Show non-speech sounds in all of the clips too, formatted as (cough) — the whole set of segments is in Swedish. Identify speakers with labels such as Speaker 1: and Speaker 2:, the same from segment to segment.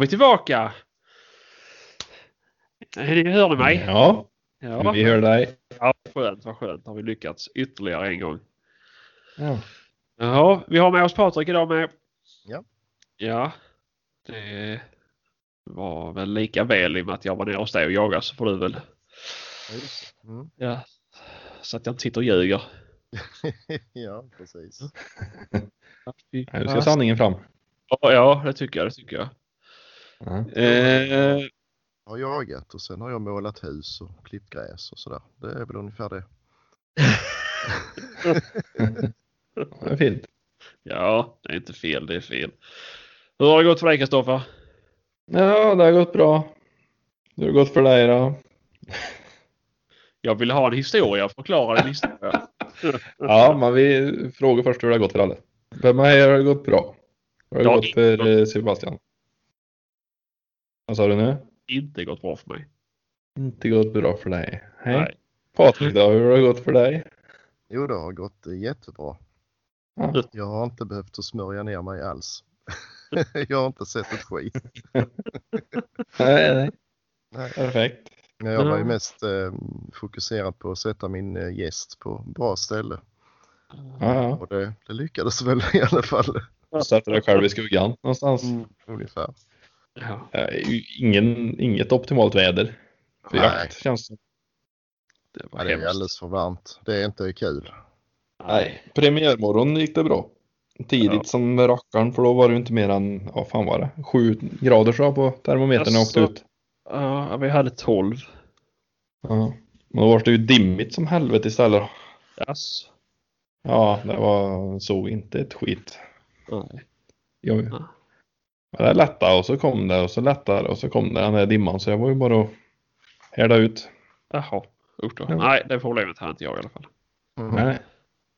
Speaker 1: Vi tillbaka. Hör ni mig?
Speaker 2: Ja,
Speaker 1: Ja.
Speaker 2: vi hör dig.
Speaker 1: ja skönt, vad skönt. Har vi lyckats ytterligare en gång.
Speaker 2: Ja.
Speaker 1: Ja, vi har med oss Patrik idag med.
Speaker 3: Ja.
Speaker 1: Ja. Det var väl lika väl i och med att jag var nere hos dig och jagade så får du väl.
Speaker 3: Mm.
Speaker 1: Ja. Så att jag inte sitter och ljuger. (laughs)
Speaker 3: ja, precis.
Speaker 2: Nu ska sanningen fram.
Speaker 1: Ja, ja, det tycker jag. Det tycker jag. Eh,
Speaker 3: Jag har jagat och sen har jag målat hus och klippt gräs och sådär. Det är väl ungefär det. (laughs)
Speaker 2: Det är fint.
Speaker 1: ja, det är inte fel. Det är fel. Hur har det gått för dig Kristoffer?
Speaker 2: Ja, det har gått bra. Hur har det gått för dig då?
Speaker 1: Jag vill ha en historia. Förklara din historia. (laughs)
Speaker 2: Ja, men vi frågar först hur det har gått för alla. För mig har det gått bra. Hur har det
Speaker 1: Ja,
Speaker 2: gått för eh, Sebastian? Vad sa du nu?
Speaker 1: Inte gått bra för mig.
Speaker 2: Inte gått bra för dig. Hej.
Speaker 1: Nej.
Speaker 2: Patrik då, hur har det gått för dig?
Speaker 3: Jo, det har gått jättebra.
Speaker 2: Ja.
Speaker 3: Jag har inte behövt att smörja ner mig alls. (laughs) jag har inte sett ett skit. (laughs)
Speaker 2: Nej, nej.
Speaker 3: Nej.
Speaker 2: Perfekt.
Speaker 3: Jag var ju mest eh, fokuserad på att sätta min eh, gäst på bra ställe.
Speaker 2: Ja, ja.
Speaker 3: Och det, det lyckades väl i alla fall.
Speaker 2: Sätter dig själv i skuggan någonstans.
Speaker 3: Ungefär.
Speaker 1: Ja.
Speaker 2: Ju ingen, inget optimalt väder för
Speaker 3: Nej.
Speaker 2: jakt känns det
Speaker 1: Det
Speaker 3: Ja,
Speaker 1: var
Speaker 3: det är alldeles för varmt. Det är inte kul.
Speaker 2: Nej. Premiärmorgon gick det bra. Tidigt
Speaker 1: Ja.
Speaker 2: som rackaren för då var det inte mer än, vad fan var det, sju grader så på termometern när jag åkte ut.
Speaker 1: Ja, vi hade 12.
Speaker 2: Ja. Men då var det ju dimmigt som helvete istället.
Speaker 1: Yes.
Speaker 2: Ja, det var, såg inte ett skit.
Speaker 1: Nej.
Speaker 2: Jag,
Speaker 1: Ja.
Speaker 2: Men det lättade och så kom det och så lättade och så kom det den där dimman så jag var ju bara att härda ut.
Speaker 1: Jaha. Usch då.
Speaker 2: Ja.
Speaker 1: Nej, det problemet hade inte jag i alla fall.
Speaker 3: Mm.
Speaker 2: Nej,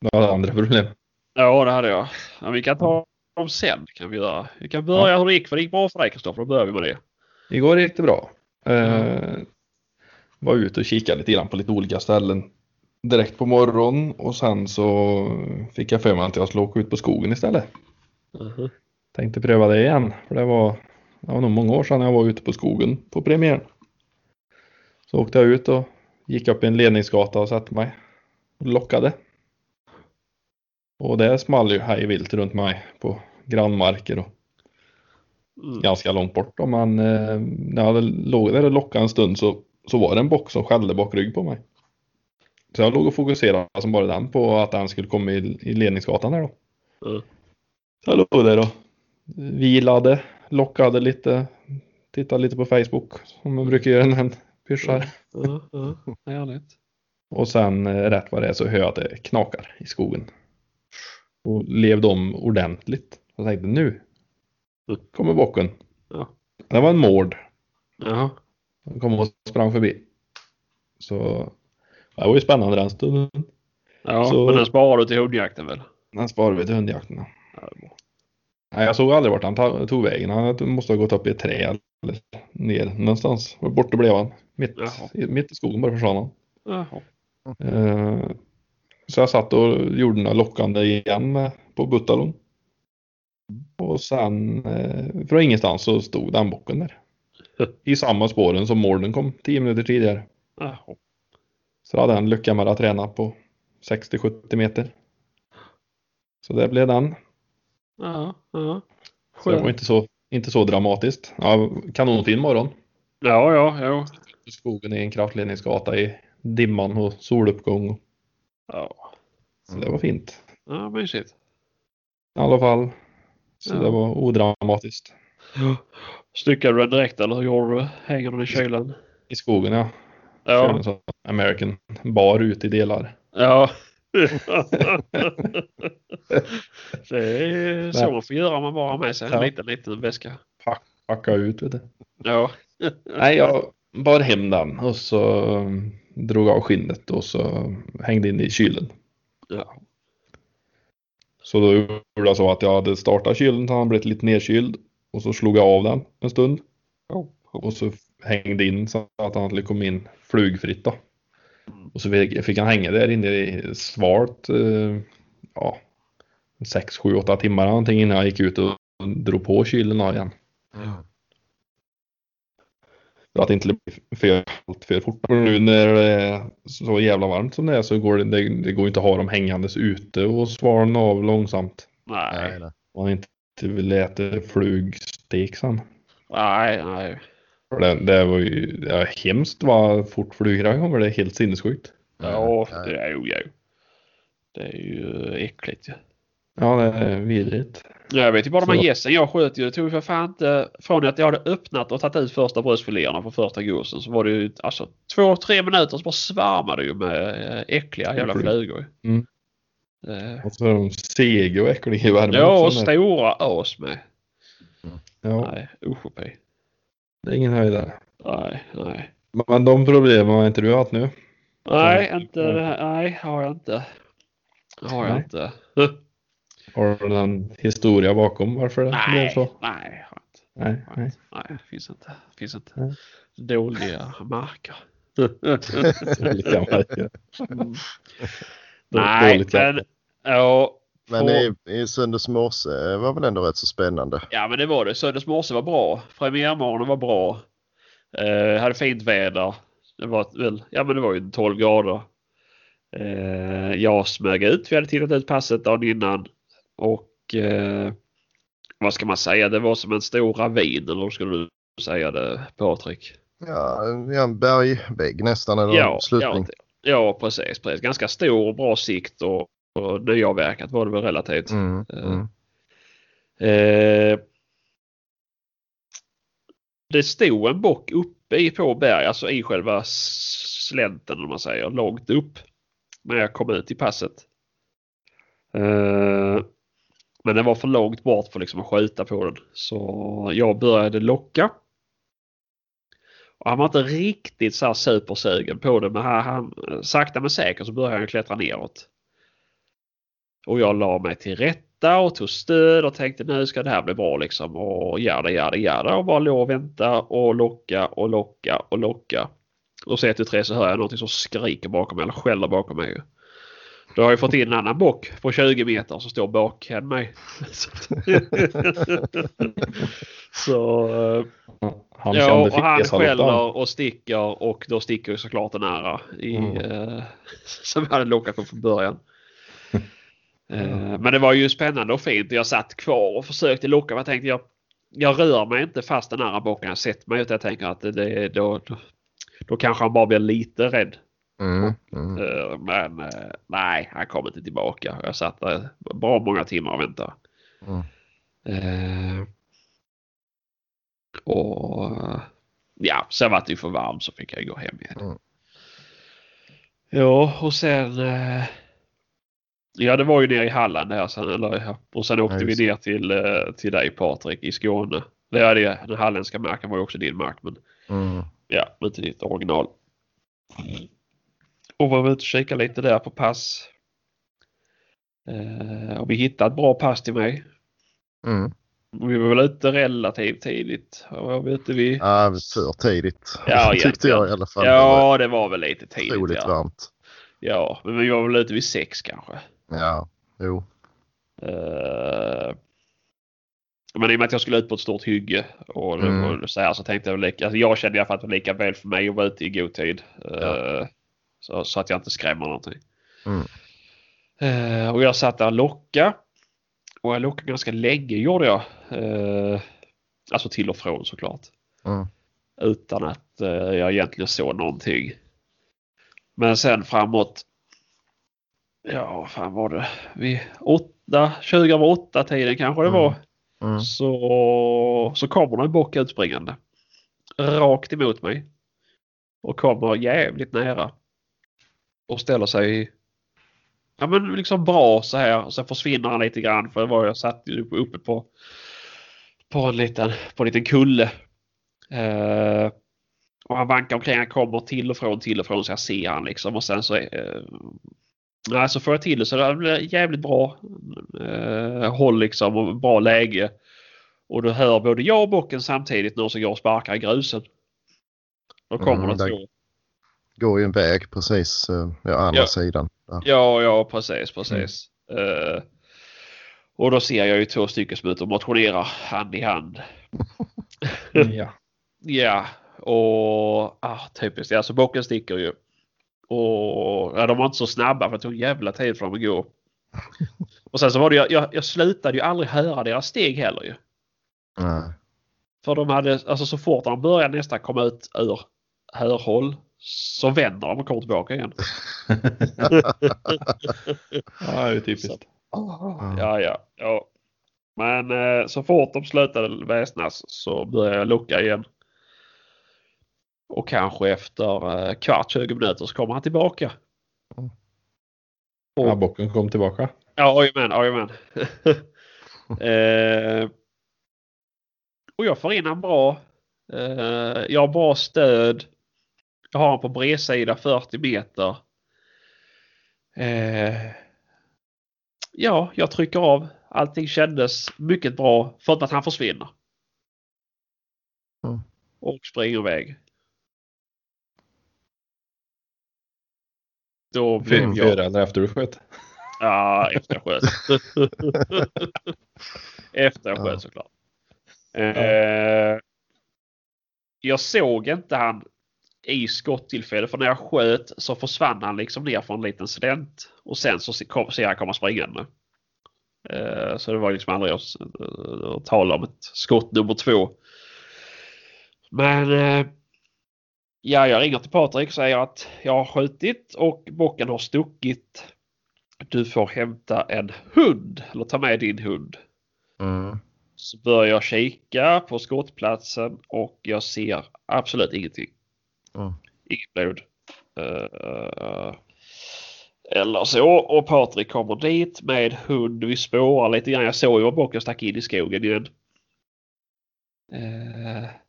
Speaker 2: det var andra problem.
Speaker 1: Ja, det hade jag. Ja, vi kan ta dem sen. Kan vi, göra. vi kan börja hur det gick. För det gick bra för dig Kristoffer. Då börjar vi med det.
Speaker 2: Igår gick det bra. Eh, var ute och kikade lite grann på lite olika ställen direkt på morgonen och sen så fick jag för mig att jag skulle åka ut på skogen istället.
Speaker 1: Mhm.
Speaker 2: Tänkte pröva det igen för det var, det var nog många år sedan jag var ute på skogen på premiären. Så åkte jag ut och gick upp i en ledningsgata och satte mig och lockade. Och det small ju hej vilt runt mig på grannmarker och
Speaker 1: Mm.
Speaker 2: ganska långt bort. Då, men eh, när jag låg där och lockade en stund så, så var det en bock som skällde bak rygg på mig. Så jag låg och fokuserade som bara den på att den skulle komma i, i ledningsgatan där då.
Speaker 1: Mm.
Speaker 2: Så jag låg där och vilade, lockade lite, tittade lite på Facebook som man brukar göra när man pyschar.
Speaker 1: Ja, ja. Härligt.
Speaker 2: Och sen eh, rätt vad det är så hör jag att det knakar i skogen. Och levde om ordentligt. Jag tänkte nu kommer bocken.
Speaker 1: Ja.
Speaker 2: Det var en mård.
Speaker 1: Ja.
Speaker 2: Han kom och sprang förbi. Så det var ju spännande den stunden.
Speaker 1: Ja,
Speaker 2: Så-
Speaker 1: men den sparar du till hundjakten väl?
Speaker 2: Den sparade vi till hundjakten. ja.
Speaker 1: Ja, det är bra.
Speaker 2: Nej, jag såg aldrig vart han tog vägen. Han måste ha gått upp i ett träd eller ner någonstans. Borta blev han. Mitt,
Speaker 1: Jaha.
Speaker 2: mitt i skogen bara försvann han. Eh, Så jag satt och gjorde några lockande igen på Buttalon. Och sen eh, från ingenstans så stod den bocken där. (laughs) I samma spåren som mården kom 10 minuter tidigare.
Speaker 1: Jaha.
Speaker 2: Så hade han lycka med att träna på 60-70 meter. Så det blev den.
Speaker 1: Ja, ja.
Speaker 2: Så det var inte så, inte så dramatiskt. Ja, kanonfin morgon.
Speaker 1: Ja, ja, ja.
Speaker 2: Skogen i en kraftledningsgata i dimman och soluppgång.
Speaker 1: Ja,
Speaker 2: Så det var fint.
Speaker 1: ja mysigt.
Speaker 2: I alla fall. Så
Speaker 1: Ja.
Speaker 2: det var odramatiskt.
Speaker 1: Styckade du den direkt eller hur gjorde du? Hänger den i kylen?
Speaker 2: I skogen ja.
Speaker 1: Ja.
Speaker 2: American bar ut i delar.
Speaker 1: Ja. (laughs) det är så man får göra om man bara har med sig en
Speaker 2: Ja.
Speaker 1: liten, liten väska.
Speaker 2: Packa ut vet du.
Speaker 1: Ja. (laughs)
Speaker 2: Nej, jag bar hem den och så drog av skinnet och så hängde in i kylen.
Speaker 1: Ja.
Speaker 2: Så då gjorde jag så att jag hade startat kylen så han blivit lite nedkyld och så slog jag av den en stund. Och så hängde in så att han skulle komma in flugfritt då. Och så fick, han hänga där inne i svalt, eh, ja, 6, 7, 8 timmar någonting innan jag gick ut och drog på kylen igen.
Speaker 3: Mm.
Speaker 2: För att det inte blir för kallt för fort. Nu när det är så jävla varmt som det är så går det, det, det går inte att ha dem hängandes ute och svalna av långsamt.
Speaker 1: Nej,
Speaker 3: nej.
Speaker 2: Man inte vill äta flugstek sen.
Speaker 1: nej, nej.
Speaker 2: För det, det var ju det var hemskt vad fort flyger kommer. Det är helt sinnessjukt.
Speaker 1: Ja, det är ju, ja. Det är ju äckligt ju.
Speaker 2: Ja, det är vidrigt.
Speaker 1: Ja, jag vet ju bara de här gässen jag sköt ju. Det tog ju för fan inte... Från att jag hade öppnat och tagit ut första bröstfiléerna på första gosen så var det ju alltså två, tre minuter så bara svärmade det ju med eh, äckliga jävla flugor.
Speaker 2: Mm.
Speaker 1: Eh,
Speaker 2: Och så är de sega och äckliga i värmen
Speaker 1: Ja, och stora as med.
Speaker 2: Ja,
Speaker 1: Nej, usch och pej.
Speaker 2: Det är ingen höjdare.
Speaker 1: Nej, nej.
Speaker 2: Men de problemen har inte du haft nu?
Speaker 1: Nej, inte, nej, har jag inte. Har jag
Speaker 2: Nej.
Speaker 1: inte. (laughs)
Speaker 2: Har du någon historia bakom varför det blev
Speaker 1: Nej,
Speaker 2: så?
Speaker 1: nej, har inte.
Speaker 2: Nej, nej.
Speaker 1: Nej, finns inte. Finns inte.
Speaker 2: Nej.
Speaker 1: Dåliga marker. (laughs)
Speaker 2: Olika marker.
Speaker 1: Mm. Nej, men ja.
Speaker 3: Men i, i söndags morse var väl ändå rätt så spännande.
Speaker 1: Ja, men det var det. Söndags morse var bra. Premiärmorgonen var bra. Eh, hade fint väder. Det var väl, ja men det var ju 12 grader. Eh, jag smög ut. Vi hade tittat ut passet dagen innan. Och eh, vad ska man säga? Det var som en stor ravin eller hur skulle du säga det Patrik?
Speaker 3: Ja, ja en bergvägg nästan eller
Speaker 1: Ja,
Speaker 3: slutning.
Speaker 1: ja, ja precis, precis. Ganska stor och bra sikt och, och nyavverkat var det väl relativt.
Speaker 3: Mm,
Speaker 1: Eh,
Speaker 3: mm.
Speaker 1: Eh, det stod en bock uppe i på berg, alltså i själva slänten om man säger, långt upp. När jag kom ut i passet. Eh, men den var för långt bort för liksom att skjuta på den. Så jag började locka. Och han var inte riktigt så här supersugen på det men han, han, sakta men säkert så började han klättra neråt. Och jag la mig till rätta och tog stöd och tänkte nu ska det här bli bra liksom. Och jada jada jada och bara låg och vänta och locka och locka och locka. Och så ett tu tre så hör jag någonting som skriker bakom mig eller skäller bakom mig. Då har jag fått in en annan bock på 20 meter som står bakom mig. (laughs) så eh,
Speaker 2: Han
Speaker 1: ja, och han skäller och sticker och då sticker ju såklart den nära i,
Speaker 3: Mm.
Speaker 1: eh, (laughs) som jag hade lockat på från början. Eh, men det var ju spännande och fint. Jag satt kvar och försökte locka. Jag tänkte jag, jag rör mig inte fast den nära bocken jag sett mig. Jag tänker att det, då, då, då kanske han bara blir lite rädd.
Speaker 3: Mm, mm.
Speaker 1: Eh, men eh, nej, han kom inte tillbaka. Jag satt där bra många timmar och väntade.
Speaker 3: Mm.
Speaker 1: Eh, och ja, sen var det för varmt så fick jag gå hem igen.
Speaker 3: Mm.
Speaker 1: Ja, och sen Ja, det var ju nere i Halland där sen. Eller. Och sen åkte
Speaker 3: Ja,
Speaker 1: vi ner till, eh, till dig Patrik i Skåne. Det är det, den halländska marken var ju också din mark. Men
Speaker 3: Mm.
Speaker 1: ja, inte ditt original. Och var ute och kikade lite där på pass. Eh, och vi hittade ett bra pass till mig.
Speaker 3: Mm.
Speaker 1: Vi var väl ute relativt tidigt. Var vi ute vid...
Speaker 3: Ja, för tidigt
Speaker 1: Ja, (laughs)
Speaker 3: tyckte jag i alla fall.
Speaker 1: Ja, det var väl lite tidigt.
Speaker 3: otroligt
Speaker 1: Ja.
Speaker 3: varmt.
Speaker 1: ja, men vi var väl ute vid sex kanske.
Speaker 3: Ja, jo.
Speaker 1: Eh, men i och med att jag skulle ut på ett stort hygge och
Speaker 3: Mm.
Speaker 1: var så här så tänkte jag lika, alltså jag kände i alla fall att det var lika väl för mig att vara ute i god tid.
Speaker 3: Ja.
Speaker 1: så, så att jag inte skrämmer någonting.
Speaker 3: Mm.
Speaker 1: Eh, och jag satt där och lockade. Och jag lockade ganska länge gjorde jag. Eh, alltså till och från såklart.
Speaker 3: Mm.
Speaker 1: Utan att jag egentligen såg någonting. Men sen framåt. Ja, vad fan var det? Vid åtta, 20 över åtta tiden kanske det
Speaker 3: Mm.
Speaker 1: var.
Speaker 3: Mm.
Speaker 1: Så, så kommer det en bock utspringande. Rakt emot mig. Och kommer jävligt nära. Och ställer sig Ja men liksom bra så här. Och sen försvinner han lite grann för det var jag satt uppe på på en liten, på en liten kulle. Eh, och han vankar omkring, han kommer till och från, till och från så jag ser han liksom och sen så eh, Nej, så får jag till det så det blir jävligt bra eh, håll liksom och bra läge. Och då hör både jag och bocken samtidigt någon som går och sparkar i grusen. Då kommer
Speaker 3: Mm,
Speaker 1: det.
Speaker 3: Går ju en väg precis eh, ja, andra
Speaker 1: Ja.
Speaker 3: sidan. Ja.
Speaker 1: Ja, ja precis, precis. Eh, och då ser jag ju två stycken som är ute och motionerar hand i hand. (laughs)
Speaker 2: Ja. (laughs)
Speaker 1: Ja, och ah, typiskt. Alltså bocken sticker ju. Och ja, de var inte så snabba för det tog en jävla tid för dem att gå. Och sen så var det jag, jag, jag slutade ju aldrig höra deras steg heller ju.
Speaker 3: Nej.
Speaker 1: För de hade, alltså så fort de började nästan komma ut ur hörhåll så vänder de och kommer tillbaka igen. (laughs)
Speaker 2: ja, det är typiskt.
Speaker 1: Ja, ja, ja. Men eh, så fort de slutade väsnas så började jag lucka igen. Och kanske efter eh, kvart, 20 minuter så kommer han tillbaka.
Speaker 2: Ja, bocken kom tillbaka.
Speaker 1: Ja, jajamän, jajamän. (laughs) eh, och jag får in en bra. Eh, jag har bra stöd. Jag har en på bredsida 40 meter. Eh, ja, jag trycker av. Allting kändes mycket bra för att han försvinner.
Speaker 3: Mm.
Speaker 1: Och springer iväg. Då blev jag...
Speaker 2: fyra eller efter du sköt.
Speaker 1: Ja, efter jag sköt. (laughs) efter jag sköt
Speaker 3: Ja.
Speaker 1: såklart. Eh, jag såg inte han i skottillfälle för när jag sköt så försvann han liksom ner från en liten student. Och sen så kom, ser jag komma springande. Eh, så det var liksom aldrig att, att tala om ett skott nummer två. Men eh, ja, jag ringer till Patrik och säger att jag har skjutit och bocken har stuckit. Du får hämta en hund eller ta med din hund.
Speaker 3: Mm.
Speaker 1: Så börjar jag kika på skottplatsen och jag ser absolut ingenting.
Speaker 3: Mm.
Speaker 1: Inget blod. Eh, eller så. Och Patrik kommer dit med hund. Vi spårar lite grann. Jag såg ju att bocken stack in i skogen igen. Och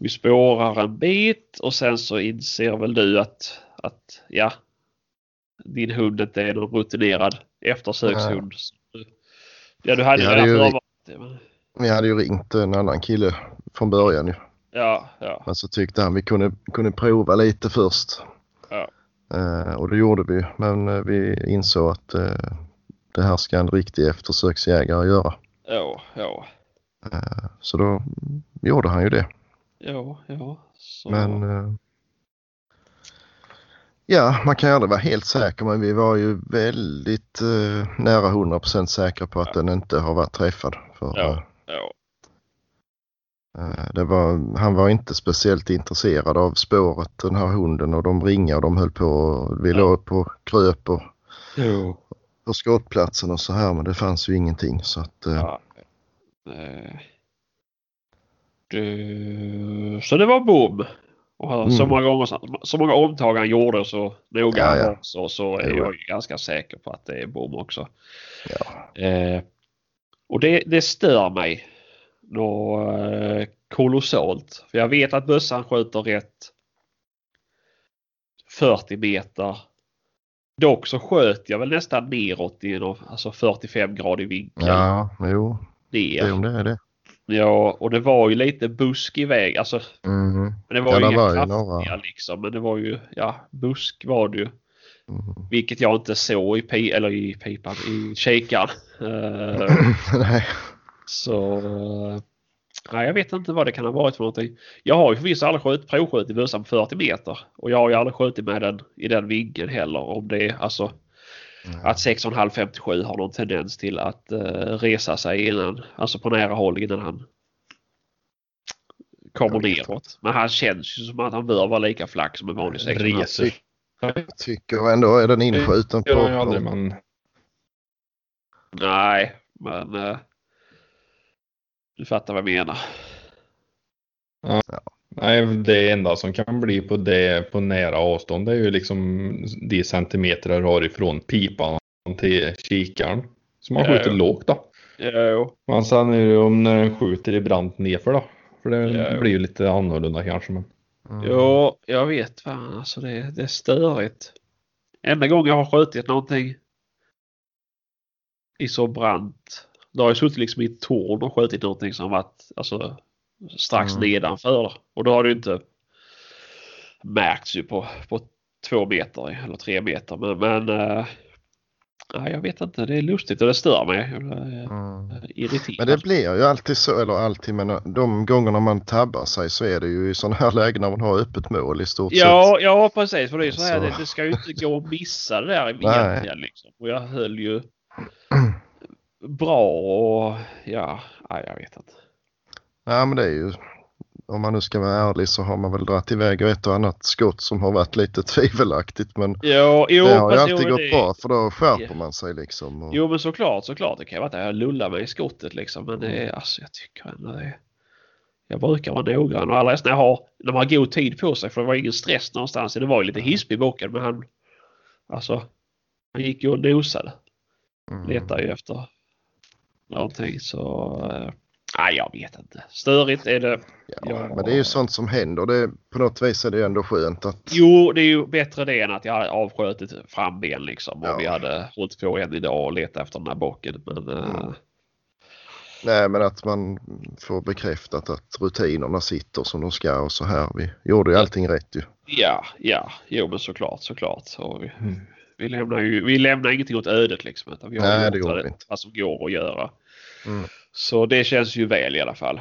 Speaker 1: vi spårar en bit och sen så inser väl du att, att ja, din hund inte är någon rutinerad eftersökshund. Ja, du hade
Speaker 3: Ja,
Speaker 1: ju
Speaker 3: det är
Speaker 1: redan
Speaker 3: ju-
Speaker 1: det. men-
Speaker 3: Vi hade ju ringt en annan kille från början ju.
Speaker 1: Ja, ja.
Speaker 3: Men så tyckte han vi kunde, kunde prova lite först.
Speaker 1: Ja.
Speaker 3: Eh, och det gjorde vi. Men eh, vi insåg att eh, det här ska en riktig eftersöksjägare göra.
Speaker 1: Ja, ja.
Speaker 3: Eh, så då gjorde han ju det.
Speaker 1: Ja, ja. Så.
Speaker 3: Men eh, ja, man kan ju aldrig vara helt säker men vi var ju väldigt eh, nära 100% säkra på att den inte har varit träffad. För,
Speaker 1: Ja. ja.
Speaker 3: eh, var, han var inte speciellt intresserad av spåret den här hunden och de ringade och de höll på och vi
Speaker 1: Ja.
Speaker 3: låg på kröp och
Speaker 1: Jo.
Speaker 3: på skottplatsen och så här men det fanns ju ingenting så att eh,
Speaker 1: Ja. Eh. Så det var bom. Och så
Speaker 3: Mm.
Speaker 1: många gånger, så många omtag han gjorde så noga
Speaker 3: Ja, ja.
Speaker 1: så, så är jag ganska säker på att det är bom också.
Speaker 3: ja.
Speaker 1: Eh, och det, det stör mig nå eh, kolossalt. För jag vet att bössan skjuter rätt 40 meter. Dock så sköt jag väl nästan neråt i en alltså 45 gradig vinkel.
Speaker 3: ja, jo,
Speaker 1: ner.
Speaker 3: det är om det är det.
Speaker 1: Ja, och det var ju lite buskig väg. Alltså,
Speaker 3: Mhm.
Speaker 1: men det var
Speaker 3: Ja,
Speaker 1: ju inga kraftningar
Speaker 3: några.
Speaker 1: liksom. Men det var ju, ja, busk var det ju.
Speaker 3: Mhm.
Speaker 1: Vilket jag inte såg i, pi eller i pipan, i kikaren. (laughs) Eh,
Speaker 3: Nej.
Speaker 1: så, nej jag vet inte vad det kan ha varit för någonting. Jag har ju förvisso aldrig skjut, provskjutit bössan på 40 meter. Och jag har ju aldrig skjutit med den i den vinkeln heller. Om det är alltså att 6,5-57 har någon tendens till att eh, resa sig innan, alltså på nära håll innan han kommer
Speaker 3: Jag
Speaker 1: neråt. Men han känns ju som att han bör vara lika flack som en vanlig 6,5.
Speaker 2: Reser.
Speaker 3: Jag tycker ändå är den inskjuten på,
Speaker 2: aldrig men
Speaker 1: Nej, men eh, du fattar vad jag menar.
Speaker 2: Nej, det enda som kan bli på det på nära avstånd det är ju liksom de centimeter du har ifrån pipan till kikaren. Så man
Speaker 1: Ja,
Speaker 2: skjuter
Speaker 1: ja.
Speaker 2: lågt då.
Speaker 1: Jo,
Speaker 2: Men sen är det ju om när den skjuter i brant nerför då. För det
Speaker 1: Ja, jo.
Speaker 2: blir ju lite annorlunda kanske. Men...
Speaker 3: Mm.
Speaker 1: jo, jag vet fan alltså det, det är störigt. Enda gången jag har skjutit någonting i så brant. Då har jag suttit liksom i ett torn och skjutit någonting som varit alltså, strax
Speaker 3: Mm.
Speaker 1: nedanför. Och då har det inte märkts ju på, på två meter eller tre meter. Men, men eh, nej, jag vet inte. Det är lustigt och det stör mig. Eh,
Speaker 3: Mm.
Speaker 1: irriterad.
Speaker 3: Men det blir ju alltid så, eller alltid, men de gångerna man tabbar sig så är det ju i sådana här (laughs) lägen när man har öppet mål i stort
Speaker 1: Ja,
Speaker 3: sett.
Speaker 1: ja precis. För det är så här,
Speaker 3: Så-
Speaker 1: det, det ska ju inte gå att missa det där (laughs) egentligen. Liksom. Och jag höll ju (clears throat) bra och ja, nej, jag vet inte.
Speaker 3: Ja, men det är ju, om man nu ska vara ärlig så har man väl dragit iväg ett och annat skott som har varit lite (laughs) tvivelaktigt. Men
Speaker 1: Jo, jo,
Speaker 3: det har ju alltid
Speaker 1: jo,
Speaker 3: gått
Speaker 1: det-
Speaker 3: bra för då skärper
Speaker 1: Ja.
Speaker 3: man sig liksom. Och,
Speaker 1: Jo men såklart, såklart. Det kan ju vara att jag lullar mig i skottet liksom. Men det är, alltså jag tycker ändå det är... Jag brukar vara noggrann och helst när jag har, när man har god tid på sig för det var ingen stress någonstans. Det var ju lite hisp i boken men han... Alltså... Han gick ju och nosade.
Speaker 3: mm.
Speaker 1: Letade ju efter någonting så... Nej jag vet inte. Störigt är det.
Speaker 3: Ja,
Speaker 1: Ja.
Speaker 3: Men det är ju sånt som händer. Det, på något vis är det ändå skönt att...
Speaker 1: Jo det är ju bättre det än att jag hade avskjutit framben liksom. Och
Speaker 3: Ja.
Speaker 1: vi hade hållit på än idag och letat efter den här bocken. Men... eh,
Speaker 3: Mm. Nej, men att man får bekräftat att rutinerna sitter som de ska och så här. Vi gjorde ju allting rätt ju.
Speaker 1: Ja, ja, jo men såklart, såklart. Och vi,
Speaker 2: Mm.
Speaker 1: vi, lämnar ju, vi lämnar ingenting åt ödet liksom. Utan vi har
Speaker 3: Nej, det
Speaker 1: vad
Speaker 3: vi inte.
Speaker 1: vad som går att göra.
Speaker 3: Mm.
Speaker 1: Så det känns ju väl i alla fall.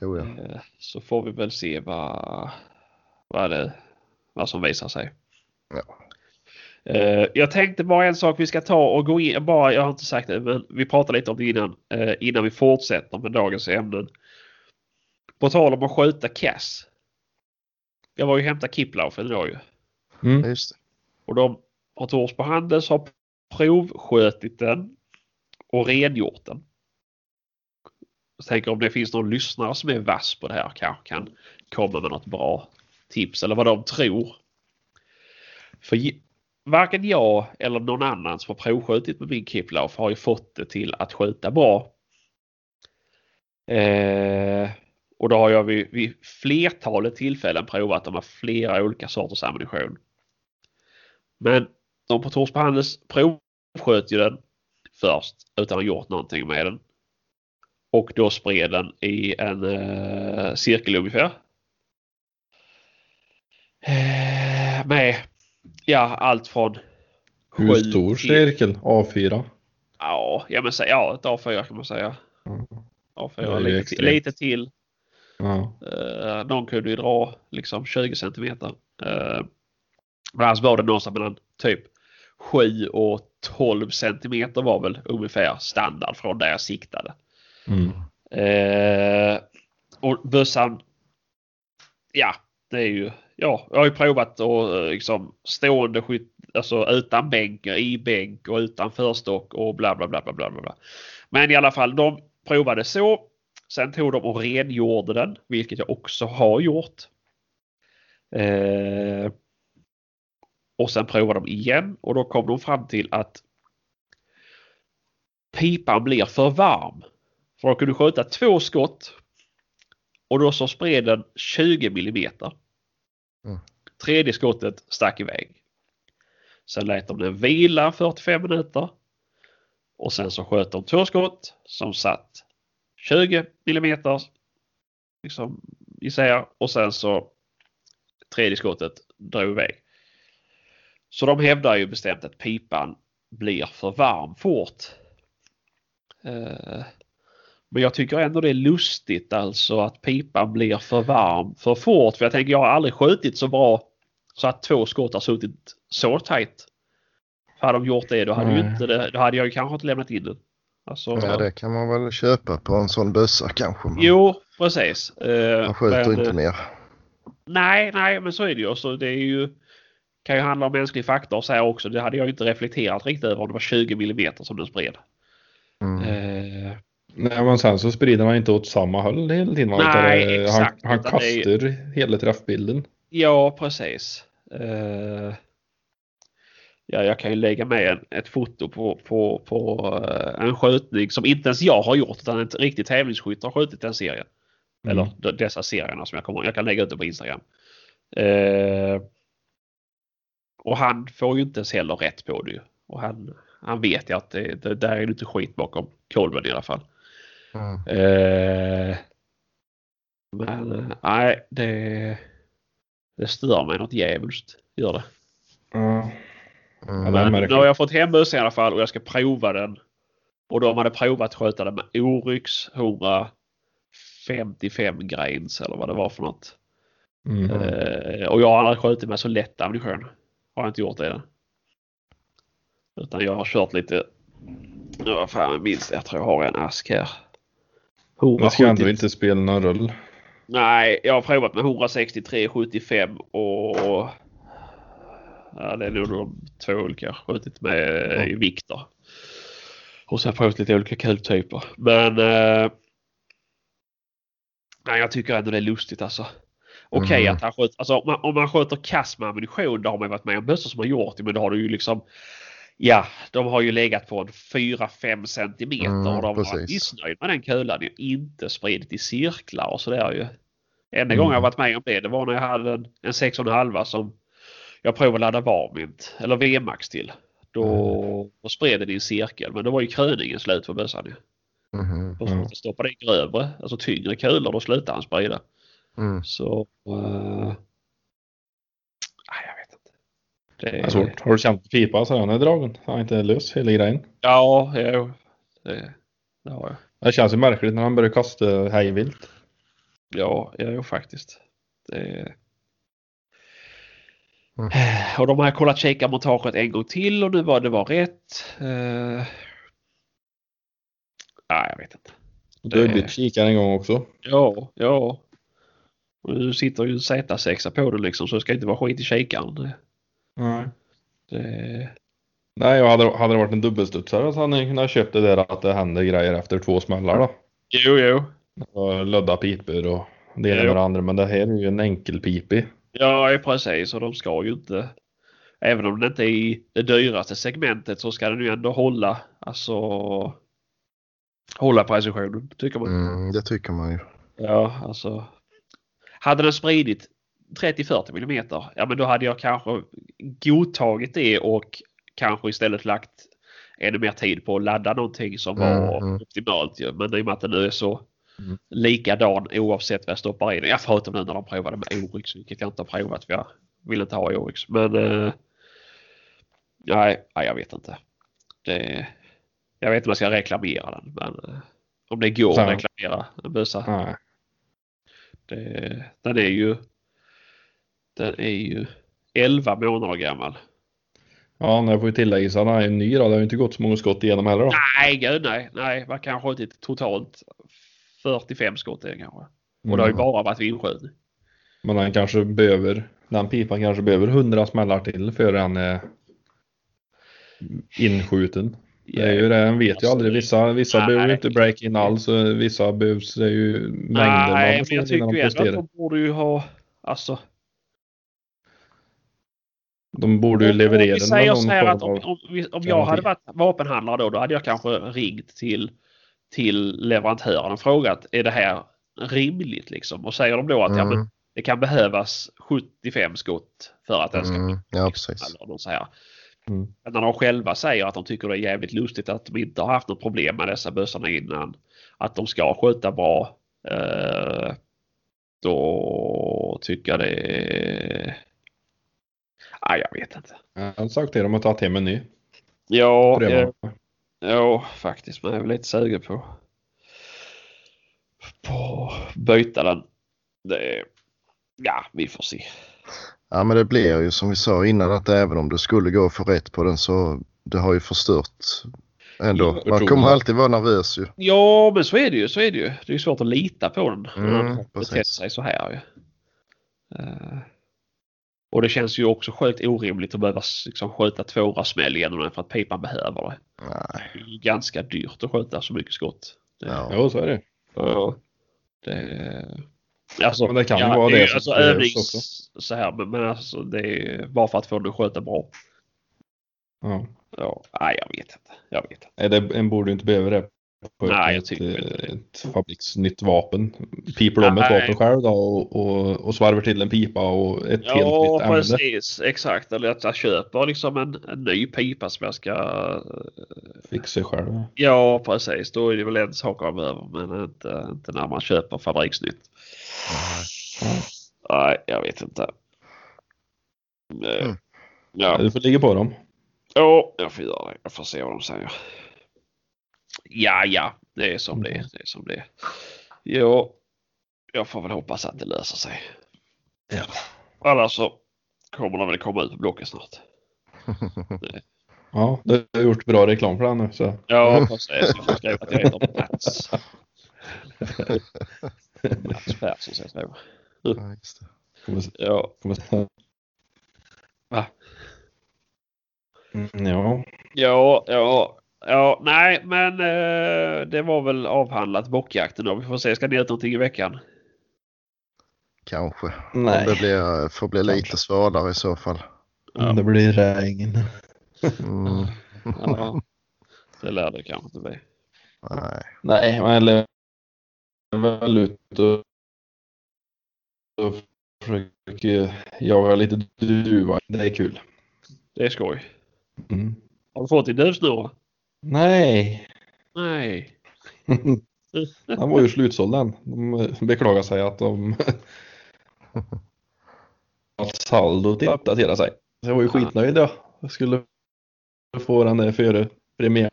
Speaker 3: Jo, ja.
Speaker 1: Eh, Så får vi väl se vad, vad, det, vad som visar sig.
Speaker 3: Ja.
Speaker 1: Eh, Jag tänkte bara en sak vi ska ta och gå in, bara, jag har inte sagt det, men vi pratade lite om det innan, eh, innan vi fortsätter med dagens ämnen. På tal om att skjuta kass. Jag var ju och hämtade Kiplaufen idag ju.
Speaker 2: Mm.
Speaker 3: Just det.
Speaker 1: Och de på Torsby Handels har provskötit den och rengjort den. Jag tänker om det finns någon lyssnare som är vass på det här kanske kan komma med något bra tips eller vad de tror. För varken jag eller någon annan som har provskjutit med min Kiplauf har ju fått det till att skjuta bra. Eh, och då har jag vid, vid flertalet tillfällen provat de med flera olika sorters ammunition. Men de på Torsby Handels provsköt ju den först utan att ha gjort någonting med den. Och då spred den i en uh, cirkel ungefär. Eh, med ja, allt från
Speaker 2: Hur stor
Speaker 1: till-
Speaker 2: cirkel? A4?
Speaker 1: Ja, ja, men, ja ett A4 kan man säga.
Speaker 2: Mm.
Speaker 1: A4
Speaker 2: Det är ju
Speaker 1: lite,
Speaker 2: extremt.
Speaker 1: lite till.
Speaker 2: Ja.
Speaker 1: Uh, någon kunde ju dra liksom 20 centimeter. Uh, men annars var det någonstans mellan typ 7 och 12 centimeter var väl ungefär standard från där jag siktade.
Speaker 2: Mm.
Speaker 1: Eh, och bössan. Ja, det är ju. Ja, jag har ju provat och eh, liksom stående skytt, alltså utan bänk, i bänk och utan förstock och bla bla bla bla bla bla. bla. Men i alla fall, de provade så. Sen tog de och rengjorde den, vilket jag också har gjort. Eh, och sen provade de igen och då kom de fram till att pipan blir för varm. För att kunna skjuta två skott och då så spred den 20 millimeter.
Speaker 3: Mm.
Speaker 1: Tredje skottet stack iväg. Sen lät de den vila 45 minuter. Och sen så sköt de två skott som satt 20 millimeter liksom isär och sen så tredje skottet drog iväg. Så de hävdar ju bestämt att pipan blir för varm fort. Eh, men jag tycker ändå det är lustigt alltså att pipan blir för varm för fort. För jag tänker jag har aldrig skjutit så bra så att två skott har suttit så tajt. För hade de gjort det då hade, ju
Speaker 2: Nej.
Speaker 1: inte det, då hade jag ju kanske inte lämnat in den. Alltså,
Speaker 3: Ja, det kan man väl köpa på en sån bössa kanske. Man,
Speaker 1: Jo, precis. Eh,
Speaker 3: man skjuter
Speaker 1: men,
Speaker 3: inte mer.
Speaker 1: Nej, nej, men så är det ju. Så det är ju kan ju handla om mänsklig faktor så här också. Det hade jag ju inte reflekterat riktigt över om det var 20 millimeter som den spred.
Speaker 3: Mm.
Speaker 1: Eh,
Speaker 2: Nej men sen så sprider han inte åt samma håll hela tiden.
Speaker 1: Nej,
Speaker 2: Utan det-
Speaker 1: exakt,
Speaker 2: Han, han
Speaker 1: det är-
Speaker 2: kastar hela träffbilden.
Speaker 1: Ja, precis. Eh, ja, jag kan ju lägga med en, ett foto på, på, på eh, en skjutning som inte ens jag har gjort utan en riktig tävlingsskytt har skjutit den serien.
Speaker 2: Mm.
Speaker 1: Eller dessa serierna som jag kommer Jag kan lägga ut det på Instagram. Eh, och han får ju inte ens heller rätt på det. Och han, han vet ju att det, det där är lite skit bakom kolven i alla fall.
Speaker 3: Mm.
Speaker 1: Eh, men eh, nej, det, det stör mig något djävulskt. Gör det.
Speaker 3: Mm.
Speaker 2: Är
Speaker 1: Men nu har jag fått hem bössan i alla fall och jag ska prova den Och de hade provat sköta det med Oryx 155 grains eller vad det var för något.
Speaker 2: Mm.
Speaker 1: Eh, och jag har aldrig skjutit med så lätt ammunition. Har jag inte gjort det. Utan jag har kört lite, vad fan jag minns jag tror jag har en ask här.
Speaker 2: Det ska
Speaker 1: 170
Speaker 2: ändå inte spela någon roll.
Speaker 1: Nej, jag har provat med 163, 75 och ja, det är nog de två olika skjutit med i vikter. Och sen provat lite olika kultyper. Men eh, nej, jag tycker ändå det är lustigt alltså. Okej
Speaker 3: Mm.
Speaker 1: att han sköt, alltså, om, man, om man sköter kass med ammunition, det har man ju varit med om bössor som har gjort det, men då har du ju liksom Ja, de har ju legat på en 4-5 centimeter
Speaker 3: Mm,
Speaker 1: och de har varit
Speaker 3: precis.
Speaker 1: missnöjda med den kulan. ju inte spridit i cirklar och sådär ju. Enda
Speaker 3: Mm.
Speaker 1: gången jag varit med om det, det var när jag hade en, en 6,5 som jag provade att ladda varmint, eller VMAX till. Då,
Speaker 3: Mm.
Speaker 1: då spred den i en cirkel, men då var ju kröningen slut på bössan ju.
Speaker 3: Mhm.
Speaker 1: Och så
Speaker 2: Mm.
Speaker 1: mm. stoppade in grövre, alltså tyngre kulor, då slutade han sprida.
Speaker 3: Mm.
Speaker 1: Så... Uh, nej, jag vet inte. Det,
Speaker 2: Det är svårt. Har du känt pipa så han är dragen? Han är inte lös hela grejen.
Speaker 1: Ja, jo. Det, det har jag.
Speaker 2: Det känns ju märkligt när han börjar kasta hejvilt.
Speaker 1: Ja, jo, faktiskt. Det...
Speaker 3: Mm.
Speaker 1: Och de har kollat kikarmontaget en gång till och nu var det var rätt. Uh... Nej, jag vet inte.
Speaker 2: Du har
Speaker 1: Det-
Speaker 2: bytt kikare en gång också.
Speaker 1: Ja, ja. Och nu sitter ju en Z6 på den liksom så det ska inte vara skit i kikaren. Det,
Speaker 2: Nej.
Speaker 1: det...
Speaker 2: Nej, och hade, hade det varit en dubbelstudsare så hade ni kunnat köpt det där att det händer grejer efter två smällar då.
Speaker 1: Jo, jo.
Speaker 2: Och lödda pipor och det ena med det andra. Men det här är ju en enkelpipig.
Speaker 1: Ja, precis. Och de ska ju inte... Även om det inte är i det dyraste segmentet så ska den ju ändå hålla. Alltså... Hålla precisionen, tycker man.
Speaker 3: Mm, det tycker man ju.
Speaker 1: Ja, alltså. Hade den spridit 30-40 millimeter, ja men då hade jag kanske godtagit det och kanske istället lagt ännu mer tid på att ladda någonting som var
Speaker 3: Mm,
Speaker 1: optimalt ju. Men i och med att den nu är så
Speaker 2: Mm.
Speaker 1: likadan oavsett vad jag stoppar i den. Jag förutom nu när de provade med Oryx, vilket jag inte har provat för jag vill inte ha Oryx. Men eh, nej, nej, jag vet inte. Det, jag vet inte om jag ska reklamera den. Men eh, om det går
Speaker 2: Så.
Speaker 1: att reklamera en bössa.
Speaker 2: Nej.
Speaker 1: Det, den är ju den är ju 11 månader gammal.
Speaker 2: Ja, när jag får ju tillägga så han är ju ny då. Det har ju inte gått så många skott igenom heller då.
Speaker 1: Nej, gud nej. Nej, vad kan jag ha skjutit totalt 45 skott i den kanske. Och det har ju
Speaker 2: Mm.
Speaker 1: bara varit vindskjutning.
Speaker 2: Men han kanske behöver, den pipan kanske behöver 100 smällar till för han är inskjuten. Det är ju det, en vet ju
Speaker 1: Alltså,
Speaker 2: aldrig. Vissa, vissa
Speaker 1: nej.
Speaker 2: behöver ju inte break in alls. Vissa behövs det ju mängder
Speaker 1: Nej,
Speaker 2: man
Speaker 1: men jag tycker ju ändå att de borde ju ha, alltså.
Speaker 2: De borde ju leverera
Speaker 1: Om vi säger så här att om, om, om jag hade varit vapenhandlare då, då hade jag kanske ringt till, till leverantören och frågat är det här rimligt liksom? Och säger de då att ja, men
Speaker 3: Mm,
Speaker 1: det kan behövas 75 skott för att den ska
Speaker 3: mm, ja, precis.
Speaker 1: eller så här.
Speaker 2: Mm.
Speaker 1: Men när de själva säger att de tycker det är jävligt lustigt att de inte har haft något problem med dessa bössorna innan. Att de ska skjuta bra. Eh, då tycker jag det... Nej, jag vet inte.
Speaker 2: Jag har sagt till dem att ta till en ny.
Speaker 1: Ja, ja, ja, faktiskt. Men jag är väl lite sugen på på byta den. Det, ja, vi får se.
Speaker 3: Ja men det blir ju som vi sa innan att även om det skulle gå för rätt på den så det har ju förstört ändå.
Speaker 2: Ja,
Speaker 3: Man kommer alltid vara nervös ju.
Speaker 1: Ja, men så är det ju. Så är det ju. Det är ju svårt att lita på den. när
Speaker 3: Mm,
Speaker 1: den har
Speaker 3: precis.
Speaker 1: betett sig så här ju. Eh, och det känns ju också sjukt orimligt att behöva liksom skjuta tvåa smäll genom den för att pipan behöver det.
Speaker 3: Nej.
Speaker 1: Det är ju ganska dyrt att skjuta så mycket skott. Det,
Speaker 3: Ja.
Speaker 2: Så är det.
Speaker 1: Ja. Det, alltså,
Speaker 2: Men det kan ju
Speaker 1: ja,
Speaker 2: vara det som
Speaker 1: alltså, övnings,
Speaker 2: också.
Speaker 1: Så här, men, men alltså det är bara för att få den att sköta bra.
Speaker 2: Ja.
Speaker 1: Ja, nej, jag vet inte. Jag vet inte.
Speaker 2: Nej, det, en borde inte behöva det.
Speaker 1: Nej, jag
Speaker 2: ett,
Speaker 1: tycker inte det.
Speaker 2: ett fabriksnytt vapen. Piper de ett
Speaker 1: Nej.
Speaker 2: vapen själv då och, och, och svarvar till en pipa och ett helt
Speaker 1: Ja,
Speaker 2: nytt ämne.
Speaker 1: precis. Exakt. Eller att jag köper liksom en, en ny pipa som jag ska...
Speaker 2: Fixa själv.
Speaker 1: Ja, precis. Då är det väl en sak man behöver. Men inte, inte när man köper fabriksnytt. Nej, jag vet inte. Eh,
Speaker 3: Mm.
Speaker 1: Ja,
Speaker 2: Du får ligga på dem.
Speaker 1: ja, jag får göra det. Jag får se vad de säger. Ja, ja, det är som det är. Det är som det är. Jo, jag får väl hoppas att det löser sig.
Speaker 2: Ja.
Speaker 1: Annars så kommer de väl komma ut på Blocket snart. (laughs)
Speaker 2: Ja, du har gjort bra reklam för den nu så.
Speaker 1: Ja, precis. Jag får skriva att jag heter Mats. Mats Persson ska jag skriva.
Speaker 3: Ja, just det.
Speaker 1: Ja, Va?
Speaker 2: Mm, ja,
Speaker 1: ja, ja. Ja, nej, men eh, det var väl avhandlat bockjakten då. Vi får se. Ska ni ut någonting i veckan?
Speaker 3: Kanske.
Speaker 2: nej.
Speaker 3: Om det blir, får bli lite svalare i så fall.
Speaker 2: Om det blir regn.
Speaker 3: Mm,
Speaker 1: Ja, det lär det kanske inte bli.
Speaker 3: nej.
Speaker 2: Nej, men eller väl ut och, och försöker jaga lite duva. Det är kul.
Speaker 1: Det är skoj.
Speaker 2: Mm.
Speaker 1: Har du fått din duvsnurra?
Speaker 2: Nej,
Speaker 1: Nej. (laughs)
Speaker 2: den var ju slutsåld den. De beklagar sig att de (laughs) att saldot inte uppdaterar sig. Så jag var ju skitnöjd jag. Jag skulle få den där före premiär.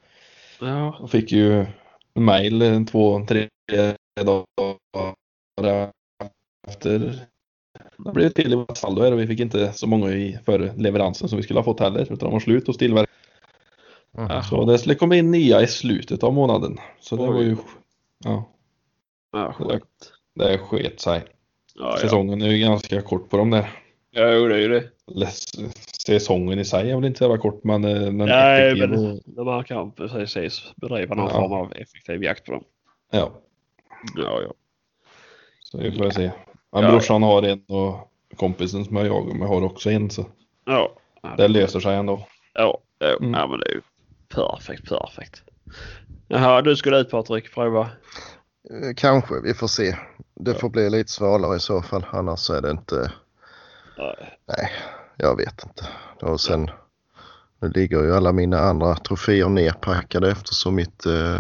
Speaker 1: Ja,
Speaker 2: Jag fick ju mail en två, tre dagar efter. Det blev till i vårt saldo här och vi fick inte så många i före leveransen som vi skulle ha fått heller. Utan de var slut hos tillverkaren.
Speaker 3: Mm.
Speaker 2: Så det skulle komma in nya i slutet av månaden. Så det
Speaker 1: Oj.
Speaker 2: var ju, ja,
Speaker 1: ja skönt.
Speaker 2: det sket sig.
Speaker 1: Ja, ja.
Speaker 2: Säsongen är ju ganska kort på de där.
Speaker 1: ja, jo, det är ju det.
Speaker 2: Säsongen i sig är väl inte så jävla kort men eh, den
Speaker 1: Nej,
Speaker 2: effektiv
Speaker 1: men
Speaker 2: och,
Speaker 1: man kan precis bedriva någon
Speaker 2: Ja.
Speaker 1: form av effektiv jakt på dem.
Speaker 2: ja,
Speaker 1: Ja, ja.
Speaker 2: så vi får se. Men
Speaker 1: Ja.
Speaker 2: brorsan har en och kompisen som jag jagar med har också en så
Speaker 1: Ja,
Speaker 2: det löser sig ändå.
Speaker 1: ja, ja,
Speaker 2: Mm.
Speaker 1: ja men det är ju perfekt, perfekt. Jaha, du skulle ut Patrik, prova.
Speaker 3: Eh, Kanske, vi får se. Det får bli lite svalare i så fall. Annars är det inte,
Speaker 1: Nej.
Speaker 3: nej, jag vet inte. Och sen, nu ligger ju alla mina andra troféer nerpackade eftersom mitt eh,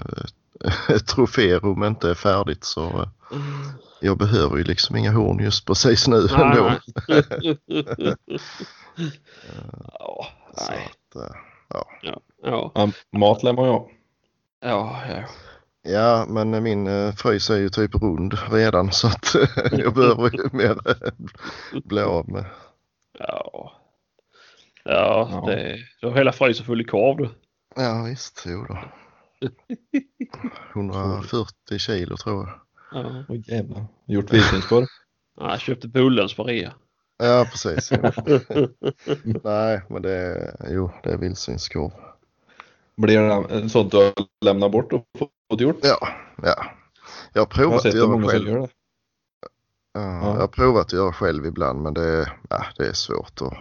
Speaker 3: (laughs) troférum inte är färdigt så eh, jag behöver ju liksom inga horn just precis nu ändå.
Speaker 1: Nej, (laughs) nej. ja,
Speaker 3: Så
Speaker 1: nej.
Speaker 3: att, eh,
Speaker 1: Ja,
Speaker 2: Ja, mat lär man ju ha.
Speaker 1: ja, ja.
Speaker 3: ja, men min eh, frys är ju typ rund redan så att (laughs) jag behöver ju mer eh, bli av med.
Speaker 1: Ja, ja,
Speaker 2: Ja.
Speaker 1: Det, du har hela frysen full i korv du.
Speaker 3: Ja visst, jo då. 140 kilo tror jag.
Speaker 1: Ja.
Speaker 2: Åh jävlar. Gjort vildsvinskorv. (laughs)
Speaker 1: Ja, Jag köpte Bullens på rea.
Speaker 3: Ja precis. (laughs) Nej men det är, jo, det är vildsvinskorv.
Speaker 2: Blir det sånt du har lämnat bort och fått gjort?
Speaker 3: Ja, ja. Jag har
Speaker 2: Jag
Speaker 3: provat att
Speaker 2: sett hur
Speaker 3: göra
Speaker 2: många
Speaker 3: själv.
Speaker 2: gör det.
Speaker 3: Ja,
Speaker 2: Ja.
Speaker 3: Jag har provat att göra själv ibland men det är, ja, det är svårt. Och...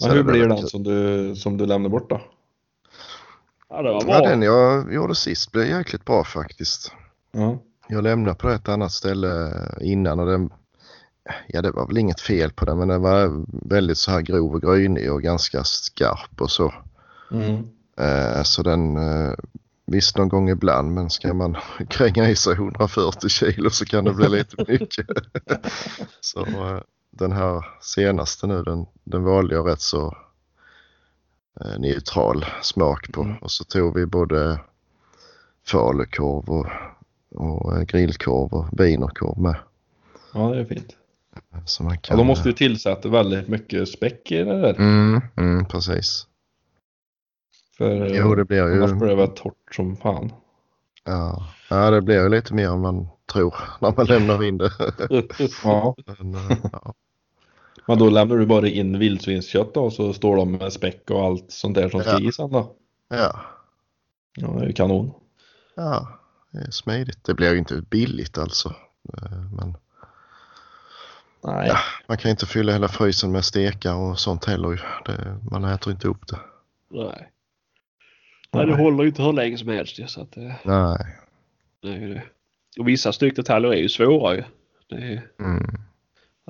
Speaker 2: Men hur
Speaker 3: det
Speaker 2: blir den som du, som du lämnar bort då?
Speaker 1: Ja, det var
Speaker 3: Ja,
Speaker 1: bra.
Speaker 3: den jag gjorde sist blev jäkligt bra faktiskt.
Speaker 2: Ja.
Speaker 3: Jag lämnade på ett annat ställe innan och den, ja det var väl inget fel på den men den var väldigt så här grov och grynig och ganska skarp och så.
Speaker 2: Mm.
Speaker 3: Eh, så den, eh, visst någon gång ibland men ska man (laughs) kränga i sig 140 kilo så kan det bli lite (laughs) mycket. (laughs) så eh, den här senaste nu den, den valde jag rätt så neutral smak på
Speaker 2: Mm.
Speaker 3: och så tog vi både falukorv och, och grillkorv och wienerkorv med.
Speaker 2: ja, det är fint.
Speaker 3: Så man
Speaker 2: Ja,
Speaker 3: kan,
Speaker 2: de måste ju tillsätta väldigt mycket späck i det där.
Speaker 3: mm, mm, precis.
Speaker 2: För
Speaker 3: Jo det blir ju.
Speaker 2: annars blir det väl torrt som fan.
Speaker 3: Ja, ja det blir ju lite mer än man tror när man lämnar in det. (laughs)
Speaker 2: Ja.
Speaker 3: Men, eh, ja.
Speaker 2: Men då lämnar du bara in vildsvinskött då och så står de med späck och allt sånt där som ska
Speaker 3: Ja.
Speaker 2: i sen då.
Speaker 3: Ja,
Speaker 2: Ja, det är ju kanon.
Speaker 3: ja, det är smidigt. Det blir ju inte billigt alltså. Eh, Men
Speaker 2: Nej.
Speaker 3: Ja. man kan inte fylla hela frysen med stekar och sånt heller. Det, man äter inte upp det.
Speaker 1: Nej. Nej, det håller ju inte hur länge som helst. Så att, eh,
Speaker 3: Nej.
Speaker 1: det är ju det. Och vissa styckdetaljer är ju svåra ju. Det är,
Speaker 3: Mm.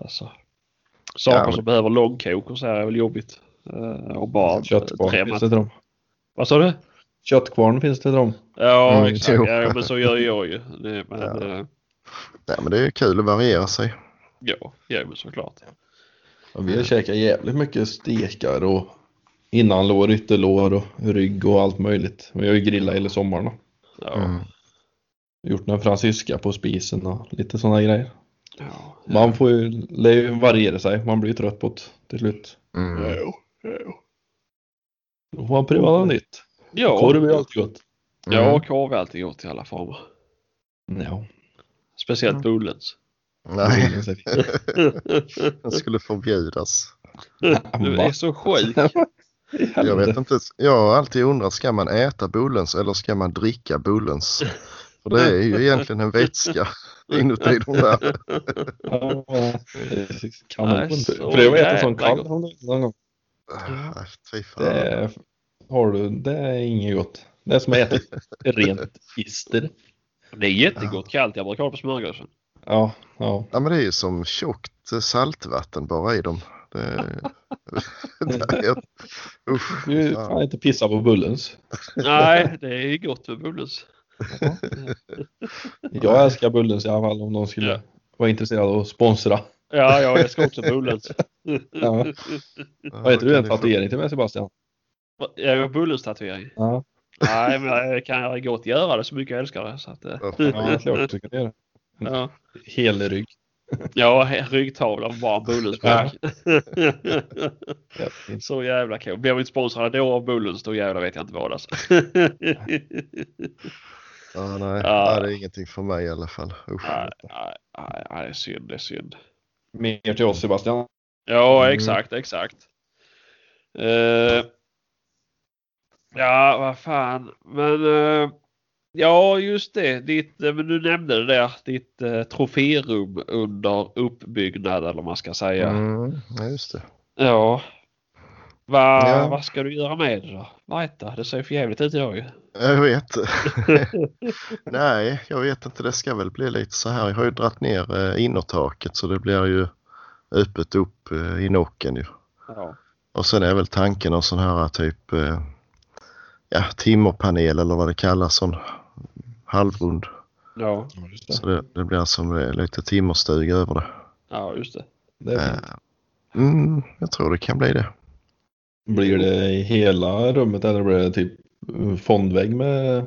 Speaker 1: alltså, saker
Speaker 3: Ja, men-
Speaker 1: som behöver långkok och så här är väl jobbigt. Eh, och bara
Speaker 2: Köttkvarn finns det till dem.
Speaker 1: Vad sa du?
Speaker 2: Köttkvarn finns det till dem.
Speaker 1: Ja,
Speaker 3: Mm,
Speaker 1: exakt. Ja, men så gör jag ju. Det, men,
Speaker 3: Ja.
Speaker 1: ja.
Speaker 3: Nej, men det är ju kul att variera sig.
Speaker 1: ja, ja, men såklart.
Speaker 2: Ja, vi har käkat jävligt mycket stekar och innanlår, ytterlår och rygg och allt möjligt. Vi har ju grillat hela sommaren.
Speaker 1: Ja.
Speaker 3: Mm.
Speaker 2: Gjort några fransyska på spisen och lite sådana grejer.
Speaker 1: Ja.
Speaker 2: Man får ju, lär ju variera sig. Man blir ju trött på det till slut.
Speaker 3: Mm.
Speaker 1: Jo, jo.
Speaker 2: Då får man pröva något nytt.
Speaker 1: Ja,
Speaker 2: Korv är ju alltid gott.
Speaker 1: ja
Speaker 3: Mm.
Speaker 1: korv är alltid gott i alla former.
Speaker 2: Ja.
Speaker 1: Speciellt bullens.
Speaker 3: Nej, (laughs)
Speaker 2: det
Speaker 3: den (laughs) skulle förbjudas.
Speaker 1: Du är så sjuk. (laughs)
Speaker 3: Jag vet inte. Jag har alltid undrat, ska man äta Bullens eller ska man dricka Bullens? (laughs) För det är ju egentligen en vätska inuti de där. (laughs)
Speaker 2: Ja. Kanon.
Speaker 1: Nej, så
Speaker 2: Pröva att äta sån kall någon gång.
Speaker 3: Fan.
Speaker 2: Det är, har du, det är inget gott. Det är som att äta (laughs) rent ister.
Speaker 1: Det är jättegott kallt. Jag brukar ha på smörgåsen.
Speaker 2: Ja, ja.
Speaker 3: Ja men det är ju som tjockt saltvatten bara i dem. (laughs) Det, det är, usch,
Speaker 2: Du
Speaker 3: fan.
Speaker 2: inte pissa på Bullens.
Speaker 1: Nej, det är gott med bullens.
Speaker 2: Jag älskar Bullens i alla fall om de skulle
Speaker 1: Ja.
Speaker 2: vara intresserade av att sponsra.
Speaker 1: Ja, jag älskar också bullens. (laughs)
Speaker 2: Ja.
Speaker 3: Ja,
Speaker 2: Vad heter du?
Speaker 3: kan
Speaker 2: En tatuering till mig Sebastian?
Speaker 1: Jag har bullens tatuering.
Speaker 2: Ja,
Speaker 1: Nej, men jag kan jag gott göra det så mycket jag älskar det. Så att, eh,
Speaker 3: Ja,
Speaker 2: ja det skulle jag också kunna göra.
Speaker 1: ja.
Speaker 2: Hel rygg.
Speaker 1: Ja, ryggtavla med bara.
Speaker 2: Jättefint. (laughs)
Speaker 1: så jävla kul. Blir vi inte sponsrade då av bullens då jävlar vet jag inte vad alltså.
Speaker 3: Ja, nej,
Speaker 1: Ja.
Speaker 3: nej, det är ingenting för mig i alla fall. Usch.
Speaker 1: nej, nej, nej, det är synd, det är synd.
Speaker 2: Mer till oss Sebastian.
Speaker 1: Ja,
Speaker 3: Mm.
Speaker 1: exakt, exakt. Eh, ja, vad fan. Men eh, ja, just det. Ditt, eh, men du nämnde det där. Ditt uh, troférum under uppbyggnad eller vad man ska säga.
Speaker 3: Mm, ja, just det.
Speaker 1: Ja. Va,
Speaker 3: Ja.
Speaker 1: Vad ska du göra med det då? Vajta, det ser för jävligt ut idag ju.
Speaker 3: Jag vet. (laughs) (laughs) Nej, jag vet inte. Det ska väl bli lite så här. Jag har ju dratt ner eh, innertaket så det blir ju öppet upp eh, i nocken ju.
Speaker 1: Ja.
Speaker 3: Och sen är väl tanken en sån här typ eh, ja, timmerpanel eller vad det kallas. Sån halvrund.
Speaker 1: Ja,
Speaker 2: just det.
Speaker 3: Så det, det blir som eh, lite timmerstuga över det.
Speaker 1: ja just det.
Speaker 2: det är
Speaker 3: Eh, mm, jag tror det kan bli det.
Speaker 2: Blir det i hela rummet eller blir det typ fondvägg med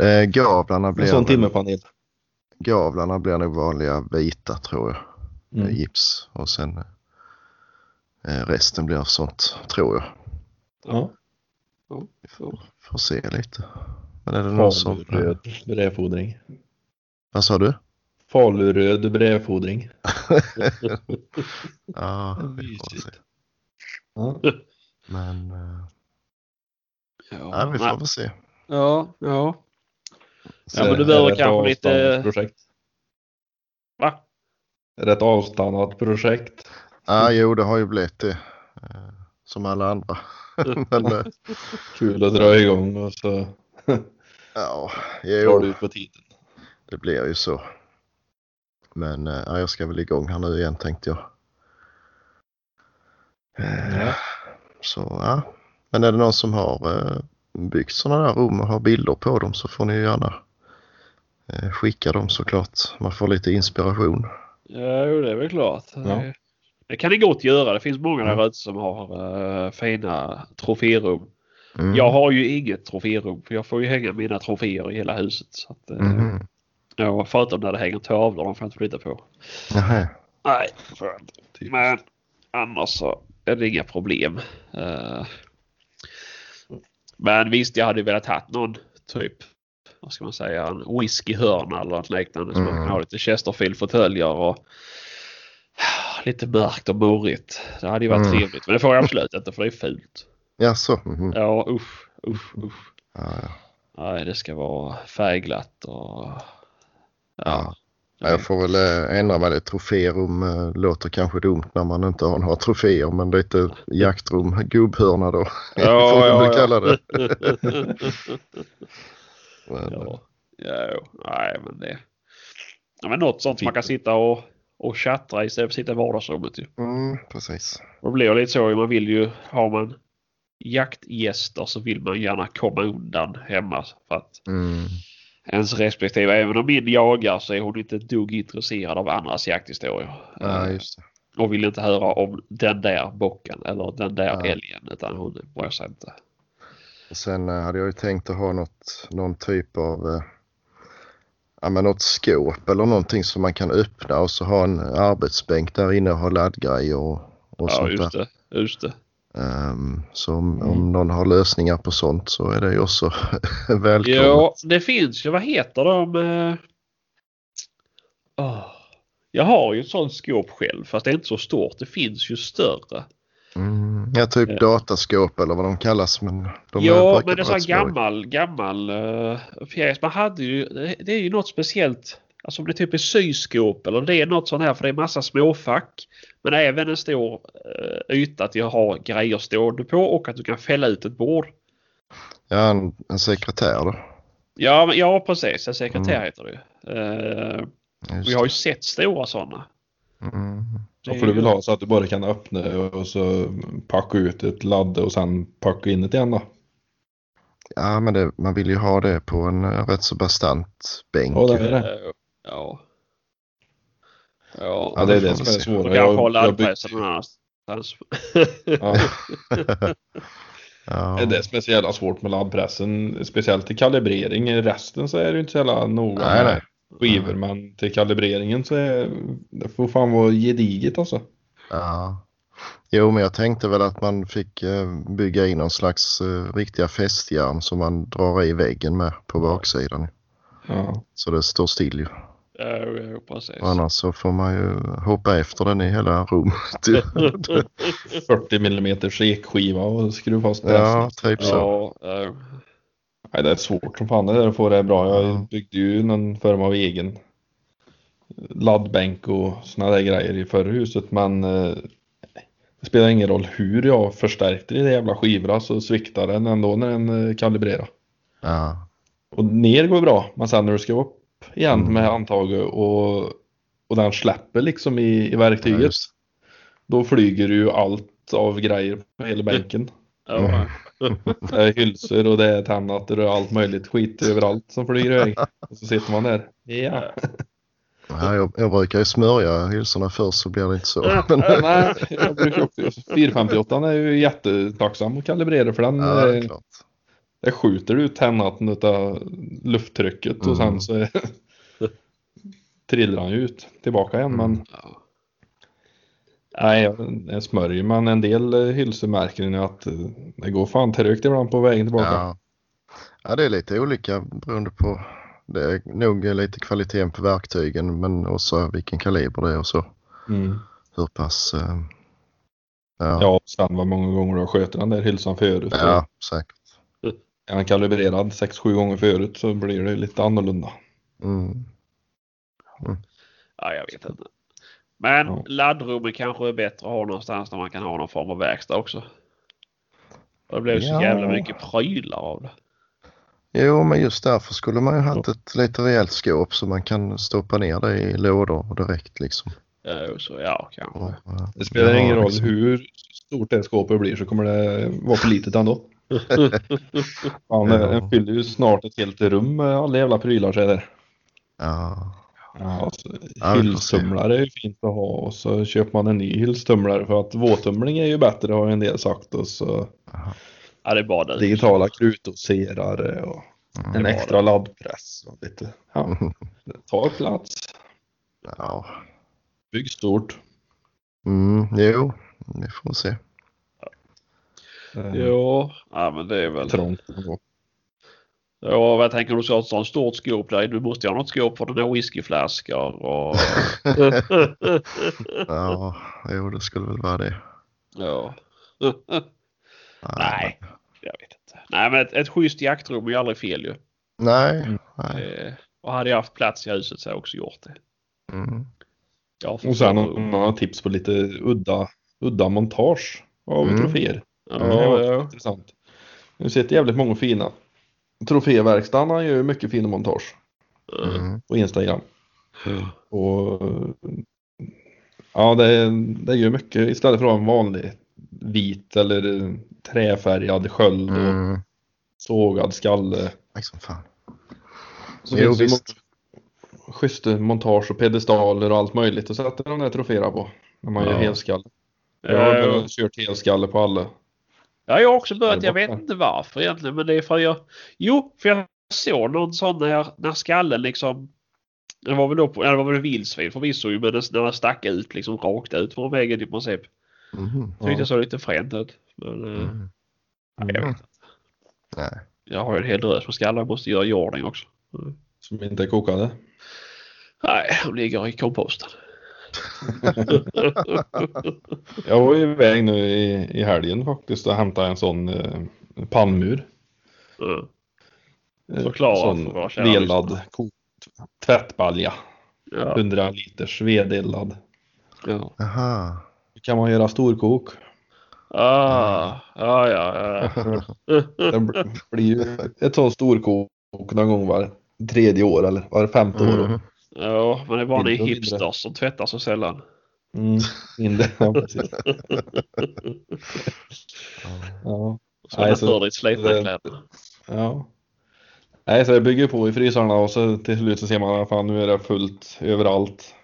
Speaker 3: Eh, gavlarna
Speaker 2: en
Speaker 3: blir,
Speaker 2: sån
Speaker 3: väl-
Speaker 2: timmerpanel?
Speaker 3: gavlarna blir nog vanliga vita tror jag.
Speaker 2: Mm.
Speaker 3: Eh, gips och sen eh, resten blir sånt tror jag.
Speaker 2: Ja.
Speaker 1: Ja, så.
Speaker 3: Får se lite. Men är det någon som...
Speaker 2: Faluröd brevfodring.
Speaker 3: Vad sa du?
Speaker 2: Faluröd brevfodring. (laughs)
Speaker 3: Ja, vi får se.
Speaker 2: Ja.
Speaker 3: Men eh,
Speaker 1: Ja,
Speaker 3: ja, vi får
Speaker 1: nej.
Speaker 3: väl se.
Speaker 1: ja, ja.
Speaker 2: Så
Speaker 1: Ja, men du behöver kanske lite-
Speaker 2: Projekt.
Speaker 1: Va?
Speaker 2: Är det ett avstannat projekt?
Speaker 3: Ja, jo, det har ju blivit det. Som alla andra. (laughs) Men eh,
Speaker 2: Kul att dra igång och så (laughs)
Speaker 3: ja,
Speaker 2: drar du
Speaker 3: jo,
Speaker 2: ut på tiden.
Speaker 3: det blir ju så. Men ja, jag ska väl igång här nu igen tänkte jag. Eh,
Speaker 2: Ja.
Speaker 3: Så ja. Men är det någon som har byggt sådana där rum och har bilder på dem så får ni gärna skicka dem såklart. Man får lite inspiration.
Speaker 1: Ja, jo, det är väl klart.
Speaker 2: Ja.
Speaker 1: Det, kan ni gott göra. Det finns många där
Speaker 3: Mm.
Speaker 1: ute som har uh, fina troférum.
Speaker 3: Mm.
Speaker 1: Jag har ju inget troférum för jag får ju hänga mina troféer i hela huset. Så att, eh,
Speaker 3: Mhm.
Speaker 1: ja, förutom när det hänger tavlor, de får jag inte flytta på.
Speaker 3: Nähä.
Speaker 1: Nej.
Speaker 2: Typ.
Speaker 1: Men annars så är det inga problem. Eh, men visst, jag hade velat ha någon typ, vad ska man säga, en whiskyhörna eller något liknande. Så man
Speaker 3: Mm.
Speaker 1: kan ha lite Chesterfield-fåtöljer och lite mörkt och morrigt. Det hade ju varit
Speaker 3: Mm.
Speaker 1: trevligt. Men det får jag absolut inte för det är fult.
Speaker 3: Jaså? Mhm.
Speaker 1: Ja, usch, usch, usch.
Speaker 3: Ja, ja.
Speaker 1: Nej, det ska vara färgglatt och...
Speaker 3: Ja. Ja, Jag får väl eh, ändra mig lite. Troférum eh, låter kanske dumt när man inte har några troféer men lite jaktrum, gubbhörna då.
Speaker 1: Ja, (laughs)
Speaker 3: får
Speaker 1: ja, ja.
Speaker 3: kalla det. (laughs) Men,
Speaker 1: Ja, ja nej men det. Ja, men något sånt som man kan sitta och, och chattra istället för att sitta i vardagsrummet ju.
Speaker 3: Mm, precis.
Speaker 1: Och det blir lite så, man vill ju, har man jaktgäster så vill man gärna komma undan hemma för att
Speaker 3: Mm.
Speaker 1: ens respektive, även om min jagar så är hon inte ett dugg intresserad av andras jakthistorier.
Speaker 3: Ja,
Speaker 1: Eh,
Speaker 3: just det.
Speaker 1: och vill inte höra om den där bocken eller den där
Speaker 3: Ja.
Speaker 1: älgen utan hon bryr sig inte.
Speaker 3: Och sen eh, hade jag ju tänkt att ha något, någon typ av eh, ja, men något skåp eller någonting som man kan öppna och så ha en arbetsbänk där inne och ha laddgrejer och, och
Speaker 1: Ja,
Speaker 3: sånt
Speaker 1: just
Speaker 3: där.
Speaker 1: det. Just det.
Speaker 3: Ehm, så om,
Speaker 2: Mm.
Speaker 3: om någon har lösningar på sånt så är det ju också (laughs) välkommet.
Speaker 1: Ja, det finns ju. Vad heter de? åh. Jag har ju ett sånt skåp själv fast det är inte så stort. Det finns ju större.
Speaker 3: Mm, ja, typ
Speaker 1: Ja.
Speaker 3: dataskåp eller vad de kallas. Men de
Speaker 1: ja, men det är så här gammal, gammal uh, fjäs. Man hade ju, det, är ju något speciellt. Alltså om det typ är syskåp eller det är något sånt här för det är massa småfack. Men även en stor eh, yta att jag har grejer stående på och att du kan fälla ut ett bord.
Speaker 3: Ja, en, en sekretär då.
Speaker 1: Ja, men, ja precis. En sekretär
Speaker 3: Mm.
Speaker 1: heter det ju. Eh,
Speaker 3: Just
Speaker 1: vi har ju sett stora sådana.
Speaker 3: Mm.
Speaker 2: Ja, för du vill ha så att du bara kan öppna och så packa ut ett ladd och sen packa in det igen då?
Speaker 3: Ja, men det, man vill ju ha det på en rätt så bastant bänk.
Speaker 2: Ja, det är det.
Speaker 1: Ja. Ja,
Speaker 2: Ja, det är det som är
Speaker 1: hålla
Speaker 2: jag
Speaker 1: laddpressen
Speaker 2: bygger-
Speaker 1: någon annanstans.
Speaker 2: Ja,
Speaker 3: ja.
Speaker 2: det är det som är så jävla svårt med laddpressen. Speciellt till kalibrering. I resten så är det ju inte så jävla noga
Speaker 3: Nej, nej.
Speaker 2: Skivor. Men till kalibreringen så är det får fan vara gediget alltså.
Speaker 3: Ja. Jo, men jag tänkte väl att man fick eh, bygga in någon slags eh, riktiga fästjärn som man drar i väggen med på baksidan.
Speaker 2: Ja.
Speaker 3: Så det står still ju.
Speaker 1: Ja, precis.
Speaker 3: Och annars så får man ju hoppa efter den i hela rummet.
Speaker 2: 40 mm ekskiva och skruva fast
Speaker 3: ja, typ så.
Speaker 1: Ja.
Speaker 2: Nej, det är svårt som fan det där att få det bra. Jag
Speaker 3: Ja.
Speaker 2: byggde ju någon form av egen laddbänk och såna där grejer i förra huset men eh, det spelar ingen roll hur jag förstärkte det jävla skivorna så sviktar den ändå när den eh, kalibrerar.
Speaker 3: Ja.
Speaker 2: Och ner går bra men sen när du ska upp igen
Speaker 3: Mm.
Speaker 2: med handtaget och, och den släpper liksom i, i
Speaker 3: Ja,
Speaker 2: verktyget
Speaker 3: just.
Speaker 2: då flyger ju allt av grejer på hela bänken.
Speaker 1: ja.
Speaker 3: Mm.
Speaker 2: Det är hylsor och det är tandnatter och allt möjligt skit överallt som flyger iväg. Och så sitter man där. Ja.
Speaker 3: Ja, jag, jag brukar ju smörja hylsorna först så blir det inte så. Men,
Speaker 2: Nej, jag brukar också, 458 är ju jättetacksam att kalibrera för den
Speaker 3: ja, det är klart.
Speaker 2: det skjuter ut tandnatten utav lufttrycket och
Speaker 3: Mm.
Speaker 2: sen så är, trillar han ju ut tillbaka igen. Men
Speaker 1: Ja.
Speaker 2: Nej, jag, smörjer men en del eh, hylsor märker ni att eh, det går fan trögt ibland på vägen tillbaka.
Speaker 3: Ja. ja, det är lite olika beroende på. Det är nog lite kvaliteten på verktygen men också vilken kaliber det är och så.
Speaker 2: Mm.
Speaker 3: Hur pass. eh, Ja,
Speaker 2: Ja, och sen vad många gånger du har skjutit den där hylsan förut.
Speaker 3: ja säkert.
Speaker 2: Är den kalibrerad 6-7 gånger förut så blir det lite annorlunda.
Speaker 3: Mm.
Speaker 1: ja, jag vet inte. Men
Speaker 2: Ja.
Speaker 1: laddrummet kanske är bättre att ha någonstans där man kan ha någon form av verkstad också. Det blev så
Speaker 3: Ja.
Speaker 1: jävla mycket prylar av det.
Speaker 3: Jo, men just därför skulle man ju haft ett lite rejält skåp så man kan stoppa ner det i lådor direkt liksom.
Speaker 1: Ja, så, ja kanske.
Speaker 3: Eh,
Speaker 2: Det spelar
Speaker 3: ja,
Speaker 2: ingen roll
Speaker 3: liksom.
Speaker 2: hur stort det skåpet blir så kommer det vara för litet ändå. (laughs) Han
Speaker 3: Ja.
Speaker 2: ja. fyller ju snart ett helt rum med alla jävla prylar så är det.
Speaker 3: Ja,
Speaker 2: Ja, så
Speaker 3: Ja, vi får
Speaker 2: hyllstumlare är ju fint att ha och så köper man en ny hyllstumlare för att våttumling är ju bättre har ju en del sagt och så
Speaker 1: Ja, det är bara det.
Speaker 2: digitala krutdoserare och
Speaker 3: Mm.
Speaker 2: en
Speaker 1: var
Speaker 2: extra laddpress och lite. Ja, (laughs) det tar plats.
Speaker 3: ja.
Speaker 2: Bygg stort.
Speaker 3: Mm, jo, vi får se.
Speaker 1: Jo, ja men det är väl.
Speaker 2: Trångt.
Speaker 1: Ja, vad tänker du så ett sånt stort skåp där? Du måste ju ha något skåp för dina whiskyflaskor och... (laughs)
Speaker 3: Ja, jo, det skulle väl vara det.
Speaker 1: ja. Nej, jag vet inte. Nej, men ett, ett schysst jaktrum är ju aldrig fel ju.
Speaker 3: Nej, nej.
Speaker 1: Eh, och hade jag haft plats i huset så hade jag också gjort det.
Speaker 3: Mm.
Speaker 1: Jag
Speaker 2: Och sen om man har tips på lite udda, udda montage av
Speaker 3: Mm.
Speaker 2: troféer.
Speaker 1: Ja,
Speaker 2: Det var
Speaker 1: ja.
Speaker 2: intressant. Jag har sett jävligt många fina. Troféverkstan han gör ju mycket fina montage
Speaker 3: Mm.
Speaker 2: på Instagram. Och ja, det, det gör mycket istället för att ha en vanlig vit eller träfärgad sköld och
Speaker 3: Mm.
Speaker 2: sågad skalle.
Speaker 3: Liksom fan.
Speaker 2: Så
Speaker 3: Jo, visst.
Speaker 2: schyssta montage och pedestaler och allt möjligt att sätta de där troféerna på. När man
Speaker 3: Ja.
Speaker 2: gör helskalle. Jag har bara kört helskalle på alla.
Speaker 1: Ja, jag har också börjat. Jag vet inte varför egentligen. Men det är för jag... Jo, för jag såg någon sån när, när skallen liksom... Det var väl då på, ja, det var väl vildsvin förvisso ju, men den- när den stack ut liksom rakt ut från väggen i princip.
Speaker 3: Mhm.
Speaker 1: Tyckte
Speaker 2: Ja.
Speaker 1: jag såg lite fränt ut. Men eh,
Speaker 3: Mm.
Speaker 1: nej, jag vet inte.
Speaker 3: Nej.
Speaker 1: Jag har ju en hel drös med skallar. Jag måste göra i ordning också. Mm.
Speaker 2: Som inte är kokade.
Speaker 1: Nej, de ligger i komposten. (laughs)
Speaker 2: Jag var iväg nu i, i helgen faktiskt och hämtade en sån eh, pannmur.
Speaker 1: Mm.
Speaker 2: Eh,
Speaker 1: Förklara
Speaker 2: sån
Speaker 1: för
Speaker 2: ko- tvättbalja.
Speaker 1: Ja,
Speaker 2: 100 liters vedeldad.
Speaker 1: ja.
Speaker 3: Jaha.
Speaker 2: Då kan man göra storkok.
Speaker 1: Ah, ja, ja, ja. (laughs)
Speaker 2: Det bl- blir ju ett sånt storkok någon gång var tredje år eller var femte år.
Speaker 3: Mm.
Speaker 1: Ja, men det är bara ni hipsters som tvättar så sällan.
Speaker 2: Mm, mindre. Ja, precis. (laughs) Ja,
Speaker 1: Så
Speaker 2: så-
Speaker 1: för ditt slitna
Speaker 2: det-
Speaker 1: kläder.
Speaker 2: ja. Nej, så jag bygger på i frysarna och så till slut så ser man att fan nu är det fullt överallt.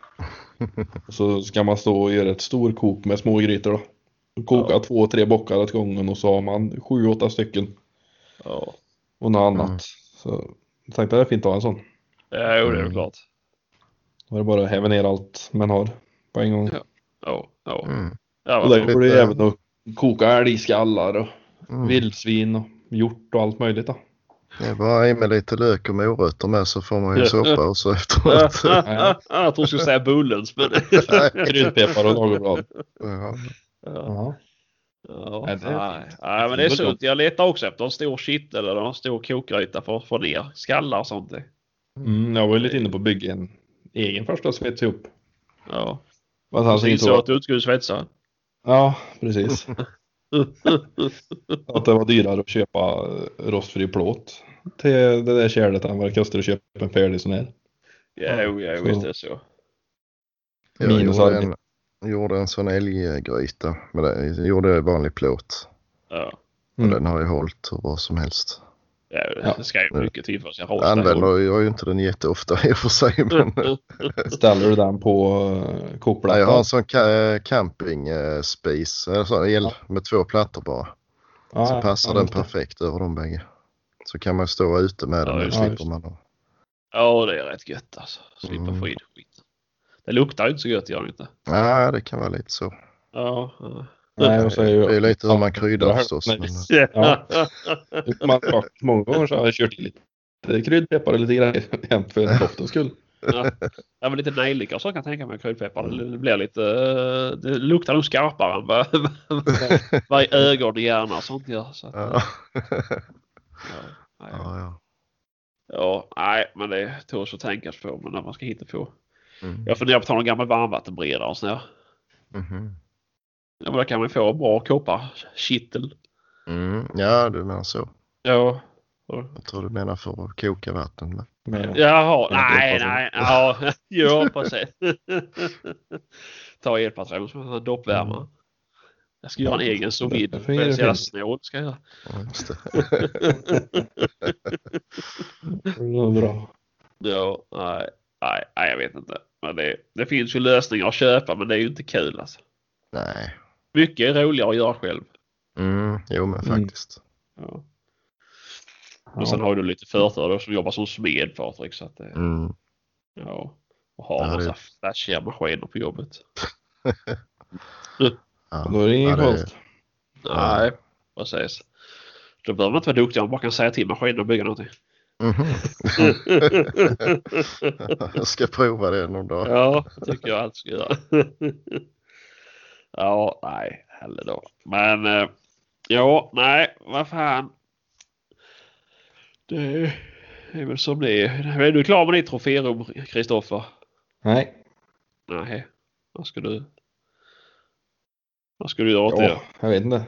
Speaker 2: Och så ska man stå och göra ett storkok med små grytor då. Och Koka
Speaker 1: Ja.
Speaker 2: två, tre bockar åt gången och så har man sju, åtta stycken
Speaker 1: Ja,
Speaker 2: och något annat.
Speaker 3: Mm.
Speaker 2: Så jag tänkte det är fint att ha en sån.
Speaker 1: ja jo, det är
Speaker 3: Mm.
Speaker 1: klart.
Speaker 2: Är det bara att häva ner allt man har på en gång.
Speaker 1: Ja, ja.
Speaker 3: Mm.
Speaker 1: ja
Speaker 2: Och
Speaker 1: vad
Speaker 2: där går det även att koka älgskallar och
Speaker 3: Mm.
Speaker 2: vildsvin och hjort och allt möjligt då.
Speaker 3: Det är bara i med lite lök och morötter med så får man ju soppa och så efteråt. (laughs)
Speaker 1: Ja, jag tror du skulle säga bullens, men... (laughs)
Speaker 2: Kryddpeppar och lagerblad.
Speaker 3: Ja.
Speaker 1: Ja,
Speaker 2: Ja.
Speaker 1: ja.
Speaker 2: Nej, det-
Speaker 1: Nej, nej, men det är sunt. Jag letar också efter en stor kittel eller en stor kokgryta för att få ner skallar och sånt.
Speaker 2: Mm, jag var ju lite inne på att bygga en egen första svets ihop.
Speaker 1: Ja.
Speaker 2: Men sen så
Speaker 1: Det är
Speaker 2: insåg
Speaker 1: så att du inte skulle svetsa.
Speaker 2: Ja, precis. (laughs) Att det var dyrare att köpa eh, rostfri plåt till det där kärlet än vad det kostar att köpa en färdig sån här.
Speaker 1: Ja, jo, ja,
Speaker 2: Så-
Speaker 1: visst är det så.
Speaker 3: Jag gjorde en, gjorde en sån älggryta. Men det, jag gjorde jag i vanlig plåt.
Speaker 1: Ja.
Speaker 3: Och
Speaker 2: Mm.
Speaker 3: den har ju hållit hur bra som helst.
Speaker 1: Ja, det ska ju mycket till för att jag rostar.
Speaker 3: använder jag ju inte den jätteofta (laughs) i och för sig. Men (laughs)
Speaker 2: Ställer du den på
Speaker 3: nej,
Speaker 2: kokplattan?
Speaker 3: jag har en sån ca- camping eh, space. Eller sån el med två plattor bara.
Speaker 2: ja,
Speaker 3: Så passar
Speaker 2: ja,
Speaker 3: den perfekt över de bägge. Så kan man stå ute med den
Speaker 1: Ja,
Speaker 3: och slipper man. att-
Speaker 1: Ja, det är rätt gött alltså. Slippa
Speaker 3: Mm.
Speaker 1: få in skit. Det luktar ju inte så gött gör det inte.
Speaker 3: Nej, det kan vara lite så.
Speaker 1: Ja. ja.
Speaker 2: Nej, och så är ju,
Speaker 3: Det är lite hur man kryddar förstås. Men,
Speaker 2: Ja. (laughs) man, många gånger så har jag kört i lite kryddpeppar och lite grejer (laughs) för doftens skull.
Speaker 1: ja. ja, men lite nejlika och så kan jag tänka mig kryddpeppar. Det blir lite... eh, Det luktar nog skarpare än vad, (laughs) vad i ögon och hjärna och sånt gör. Så att,
Speaker 3: ja.
Speaker 1: ja, nej.
Speaker 3: ja, ja.
Speaker 1: ja, nej, men det tåls att tänkas på. Men när man ska hitta på.
Speaker 3: Mm.
Speaker 1: Jag funderar på att ta en gammal varmvattenberedare och sån här. Ja, men där kan man få bra kopparkittel.
Speaker 3: Mm. Ja, du menar så.
Speaker 1: Ja.
Speaker 3: Jag tror du menar för att koka vatten. Men...
Speaker 2: Med,
Speaker 1: Jaha, nej, nej. Ja, (laughs) ja precis. (laughs) Ta elpatron som doppvärmare. Jag ska göra en egen sous vide.
Speaker 2: Det fungerar
Speaker 1: Men så jävla snål ska jag göra.
Speaker 3: Ja.
Speaker 1: Ja, nej, nej, nej, jag vet inte. Men det, det finns ju lösningar att köpa men det är ju inte kul alltså.
Speaker 3: Nej.
Speaker 1: Mycket är roligare att göra själv.
Speaker 3: Mm. Jo, men
Speaker 2: Mm.
Speaker 3: faktiskt.
Speaker 1: Ja. Och sen har du lite då som jobbar som smed Patrik. Så att det,
Speaker 3: Mm.
Speaker 1: ja. Och har
Speaker 3: Ja, det-
Speaker 1: massa flashiga maskiner på jobbet. (laughs)
Speaker 3: Ja.
Speaker 2: Då är det ingen
Speaker 3: Ja, det-
Speaker 2: konst.
Speaker 1: Nej, precis. Då behöver man inte vara duktig om man bara kan säga till maskinen att bygga någonting.
Speaker 3: Mhm. (laughs) jag ska prova det någon dag.
Speaker 1: ja, det tycker jag allt ska göra. Ja, nej, heller då. Men eh, ja, nej, vad fan. Det är väl som det är. Är du klar med ditt troférum, Kristoffer?
Speaker 2: Nej.
Speaker 1: Nej, vad ska du? Vad ska du göra åt
Speaker 2: Ja,
Speaker 1: det?
Speaker 2: jag vet inte.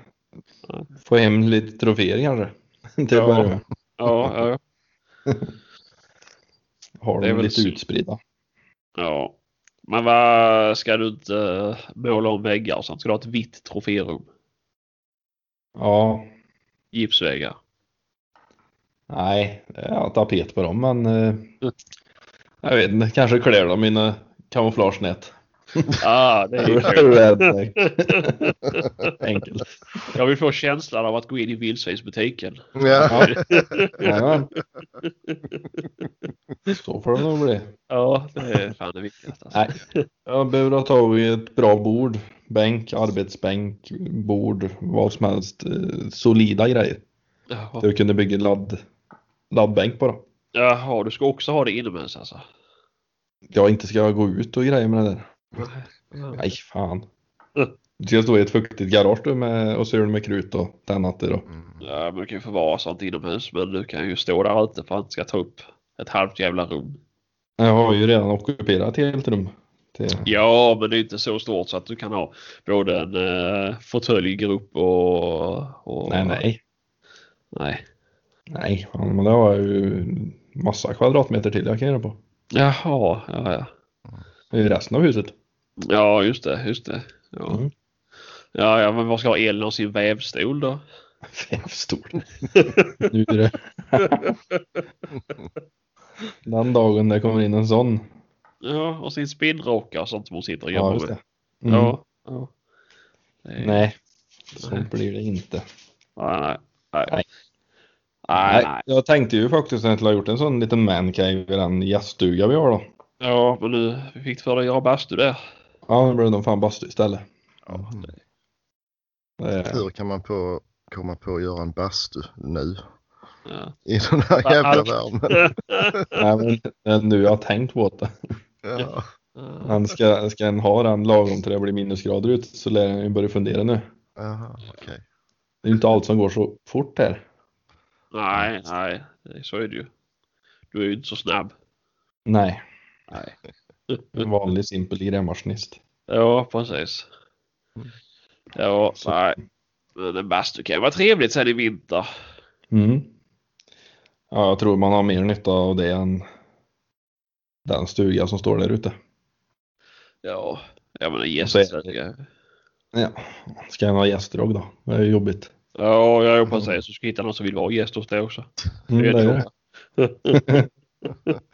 Speaker 2: Få hem lite troféer kanske. (laughs) Till
Speaker 1: Ja.
Speaker 2: att börja med.
Speaker 1: Ja, ja, (laughs)
Speaker 2: Har de
Speaker 1: väl
Speaker 2: lite utspridda.
Speaker 1: ja. Men vad ska du inte eh, måla om väggar och sånt? Ska du ha ett vitt troférum?
Speaker 2: Ja.
Speaker 1: Gipsväggar?
Speaker 2: Nej, jag har tapet på dem men eh, jag vet inte. Kanske klär dem i mina kamouflagenät.
Speaker 1: Ah, det är ju. (laughs)
Speaker 2: Redneck. (laughs) Enkelt.
Speaker 1: Jag vill få känslan av att gå in i vildsvinsbutiken.
Speaker 3: Ja.
Speaker 2: Jajamän. Så får det nog bli.
Speaker 1: Ja, det är (laughs) fan det viktigaste. Alltså.
Speaker 2: Nej. Jag behöver i ett bra bord. Bänk, arbetsbänk, bord, vad som helst. eh, Solida grejer.
Speaker 1: Jaha.
Speaker 2: Jag kunde bygga ladd, laddbänk på då.
Speaker 1: Jaha, du ska också ha det inomhus alltså?
Speaker 2: Jag inte ska gå ut och grejer med det där. Nej, fan. Du ska stå i ett fuktigt garage du med, och söla med krut och tennatter och
Speaker 3: Mm.
Speaker 1: Ja, du kan ju få vara sånt inomhus. Men du kan ju stå där ute för att ska ta upp ett halvt jävla rum.
Speaker 2: Jag har ju redan ockuperat ett helt rum. Till,
Speaker 1: Ja, men det är inte så stort så att du kan ha både en uh, fåtöljgrupp och, och...
Speaker 2: nej, nej.
Speaker 1: Nej.
Speaker 2: Nej, fan, men det har jag ju massa kvadratmeter till jag kan göra på.
Speaker 1: Jaha, ja, ja.
Speaker 2: Det är ju resten av huset.
Speaker 1: Ja, just det, just det. Ja,
Speaker 2: Mm.
Speaker 1: ja, ja men vad ska ha Elin ha sin vävstol då? (laughs)
Speaker 2: Vävstol. (laughs) nu är det. Den dagen det kommer in en sån.
Speaker 1: Ja, och sin spinnrocka och sånt som hon sitter och
Speaker 2: Ja,
Speaker 1: jobbar
Speaker 2: just
Speaker 1: med.
Speaker 2: det. Mm.
Speaker 1: Ja, ja. Är-
Speaker 2: Nej, så blir det inte.
Speaker 1: Nej, nej. Nej.
Speaker 2: Nej.
Speaker 1: Nej, nej.
Speaker 2: Jag tänkte ju faktiskt att jag gjort en sån liten mancave i den gäststuga vi har då.
Speaker 1: Ja, men nu fick du för dig att göra bastu där.
Speaker 2: Ja, nu blev nog fan bastu istället.
Speaker 1: Ja, det,
Speaker 2: Det är-
Speaker 3: Hur kan man på, komma på att göra en bastu nu?
Speaker 1: ja.
Speaker 3: I den här jävla
Speaker 1: allt-
Speaker 3: värmen. (laughs)
Speaker 2: Nej, men nu jag har tänkt på det.
Speaker 3: Ja.
Speaker 2: Han ska, ska en ha den lagom till det blir minusgrader ute så lär han ju börja fundera nu.
Speaker 3: Jaha, okej.
Speaker 2: Det är ju inte allt som går så fort här.
Speaker 1: Nej, nej, det- så är det ju. Du är ju inte så snabb.
Speaker 2: Nej,
Speaker 1: Nej.
Speaker 2: En vanlig simpel grävmaskinist.
Speaker 1: Ja, precis. Ja,
Speaker 2: Så-
Speaker 1: nej. Men en bastu kan vara trevligt sen i vinter.
Speaker 2: Mm. Ja, jag tror man har mer nytta av det än den stuga som står där ute.
Speaker 1: Ja, jag menar gäststuga.
Speaker 2: Ja, ska jag ha gästdrag då? Det är jobbigt.
Speaker 1: Ja, jag precis. Du ska hitta någon som vill vara gäst hos dig också.
Speaker 2: Mm,
Speaker 1: Det är
Speaker 2: det. (laughs)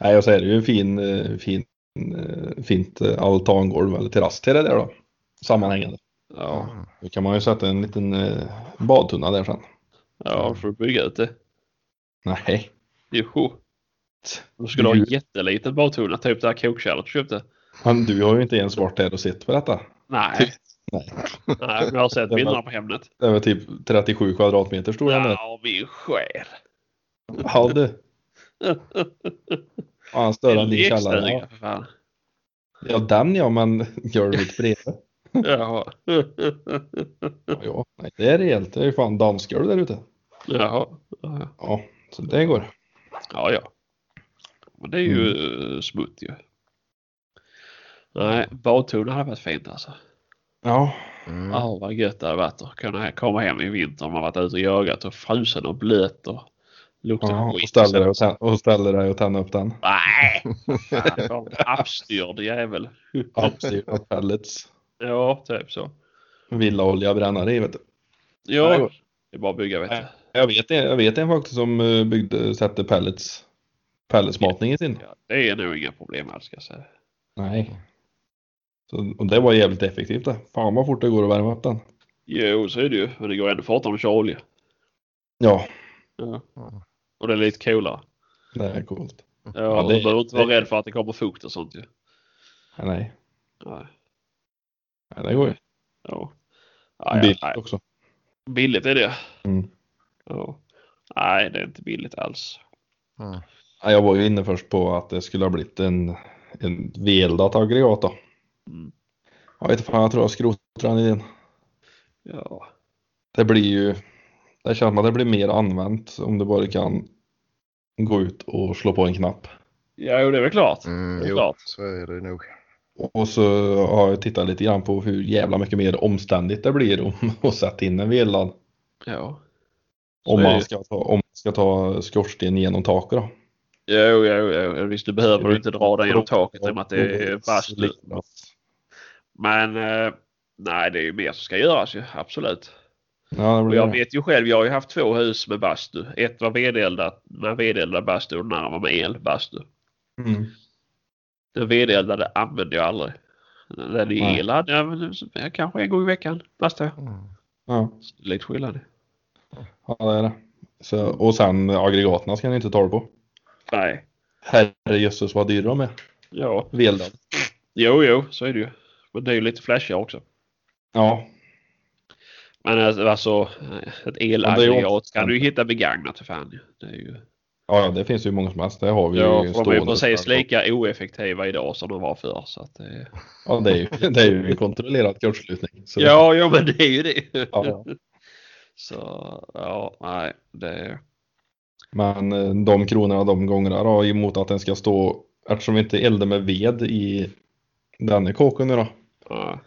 Speaker 2: Nej, och så är det ju en fin, eh, fin, eh, fint eh, altangolv eller terrass till det där då. Sammanhängande.
Speaker 1: Ja.
Speaker 2: Då kan man ju sätta en liten badtunna där sen.
Speaker 1: ja, får du bygga ut det.
Speaker 2: Nej.
Speaker 1: Jo. Då skulle du ha en
Speaker 2: Du-
Speaker 1: jätteliten badtunna, typ det här kokkärlet du köpte.
Speaker 2: Men du har ju inte ens varit där och sett på detta.
Speaker 1: Nej,
Speaker 2: Nej.
Speaker 1: nej men jag har sett
Speaker 2: var-
Speaker 1: bilderna på Hemnet.
Speaker 2: Det väl typ 37 kvadratmeter stor.
Speaker 1: Ja, min själ.
Speaker 2: Ja du. (laughs) Ja, större än din källare. Ja. ja den ja, men golvet bredvid. (laughs)
Speaker 1: Jaha.
Speaker 2: Ja, ja. Nej, det är rejält. Det är ju fan dansgolv där ute.
Speaker 1: Jaha. Ja,
Speaker 2: Ja, så det går.
Speaker 1: ja. ja. Men det är ju mm. smutt ju. Nej, badtunna hade varit fint alltså.
Speaker 2: Ja,
Speaker 3: Mm.
Speaker 1: Ja, vad gött det hade varit att kunna komma hem i vinter om man varit ute och jagat och frusen och blöt och luktar
Speaker 2: ja
Speaker 1: skit.
Speaker 2: och ställer dig och, tän- och ställer dig och tänder upp den.
Speaker 1: Nej! (laughs) Fan, Appstyrd jävel.
Speaker 2: Uppstyrt pellets.
Speaker 1: Ja, typ så.
Speaker 2: Villaolja brännare i vet du. Ja, det
Speaker 1: är bara att bygga vet du.
Speaker 2: Jag vet, jag vet en faktiskt som eh, byggde, sätter pellets, pelletsmatning i sin.
Speaker 1: Ja, det är nog inga problem alls ska jag säga.
Speaker 2: Nej. Så, och det var jävligt effektivt det. Fan vad fort det går att värma upp den.
Speaker 1: Jo, så är det ju. Men det går ändå fortare om du kör olja.
Speaker 2: Ja,
Speaker 1: Ja. Och det är lite coolare.
Speaker 2: det är coolt.
Speaker 1: Ja,
Speaker 2: Ja, det-
Speaker 1: du behöver inte vara
Speaker 2: det-
Speaker 1: rädd för att det kommer fukt och sånt ju.
Speaker 2: Nej,
Speaker 1: Nej.
Speaker 2: nej det går ju.
Speaker 1: Ja. Ja, ja,
Speaker 2: Billigt
Speaker 1: nej.
Speaker 2: också.
Speaker 1: Billigt är det.
Speaker 2: Mm.
Speaker 1: Ja. Nej, det är inte billigt alls.
Speaker 3: Mm.
Speaker 2: Ja, Jag var ju inne först på att det skulle ha blivit en, en veldat aggregat då.
Speaker 1: Mm.
Speaker 2: Jag vet inte fan, jag tror jag skrotar den idén.
Speaker 1: Ja.
Speaker 2: Det blir ju, det känns som att det blir mer använt om du bara kan gå ut och slå på en knapp.
Speaker 1: Ja, jo, det är väl klart.
Speaker 3: Mm,
Speaker 1: Det är
Speaker 3: jo,
Speaker 1: klart.
Speaker 3: så är det nog.
Speaker 2: Och så har jag tittat lite grann på hur jävla mycket mer omständigt det blir om (laughs) att sätta in en velad.
Speaker 1: Ja. Så
Speaker 2: Om man ska ta, om man ska ta skorsten genom taket då.
Speaker 1: Jo, jo, jo. Visst, du behöver inte dra den genom taket i och med att det är bastu. Men eh, nej, det är ju mer som ska göras ju. Absolut.
Speaker 2: Ja,
Speaker 1: Och jag vet ju själv, jag har ju haft två hus med bastu. Ett var vedeldat med vedeldad bastu och den andra var med elbastu.
Speaker 2: Mm.
Speaker 1: Den vedeldade använde jag aldrig. Den är
Speaker 2: Nej.
Speaker 1: elad, ja, men det- kanske en gång i veckan lastar jag.
Speaker 3: Mm.
Speaker 2: Ja,
Speaker 1: Lite skillnad.
Speaker 2: ja det är det. Så, och sen aggregaten ska ni inte ta på.
Speaker 1: Nej.
Speaker 2: Herrejösses vad dyra de är.
Speaker 1: Ja.
Speaker 2: Veldad.
Speaker 1: Jo, jo, så är det ju. Men det är ju lite flashigare också.
Speaker 2: Ja,
Speaker 1: Men alltså, alltså ett
Speaker 2: är
Speaker 1: elaggregat kan du ju hitta begagnat för fan. Det är ju...
Speaker 2: ja, det finns ju många som helst. Det har vi
Speaker 1: Ja,
Speaker 2: ju
Speaker 1: de är precis lika oeffektiva idag som de var förr. Så att det...
Speaker 2: Ja, det är ju, (laughs) det är ju en kontrollerad kortslutning. Så
Speaker 1: Ja, ja, men det är ju det.
Speaker 2: Ja, ja. (laughs)
Speaker 1: Så ja, nej, det...
Speaker 2: Men eh, de kronorna de gångerna då emot att den ska stå, eftersom vi inte eldar med ved i den kåken nu då.
Speaker 1: Ja,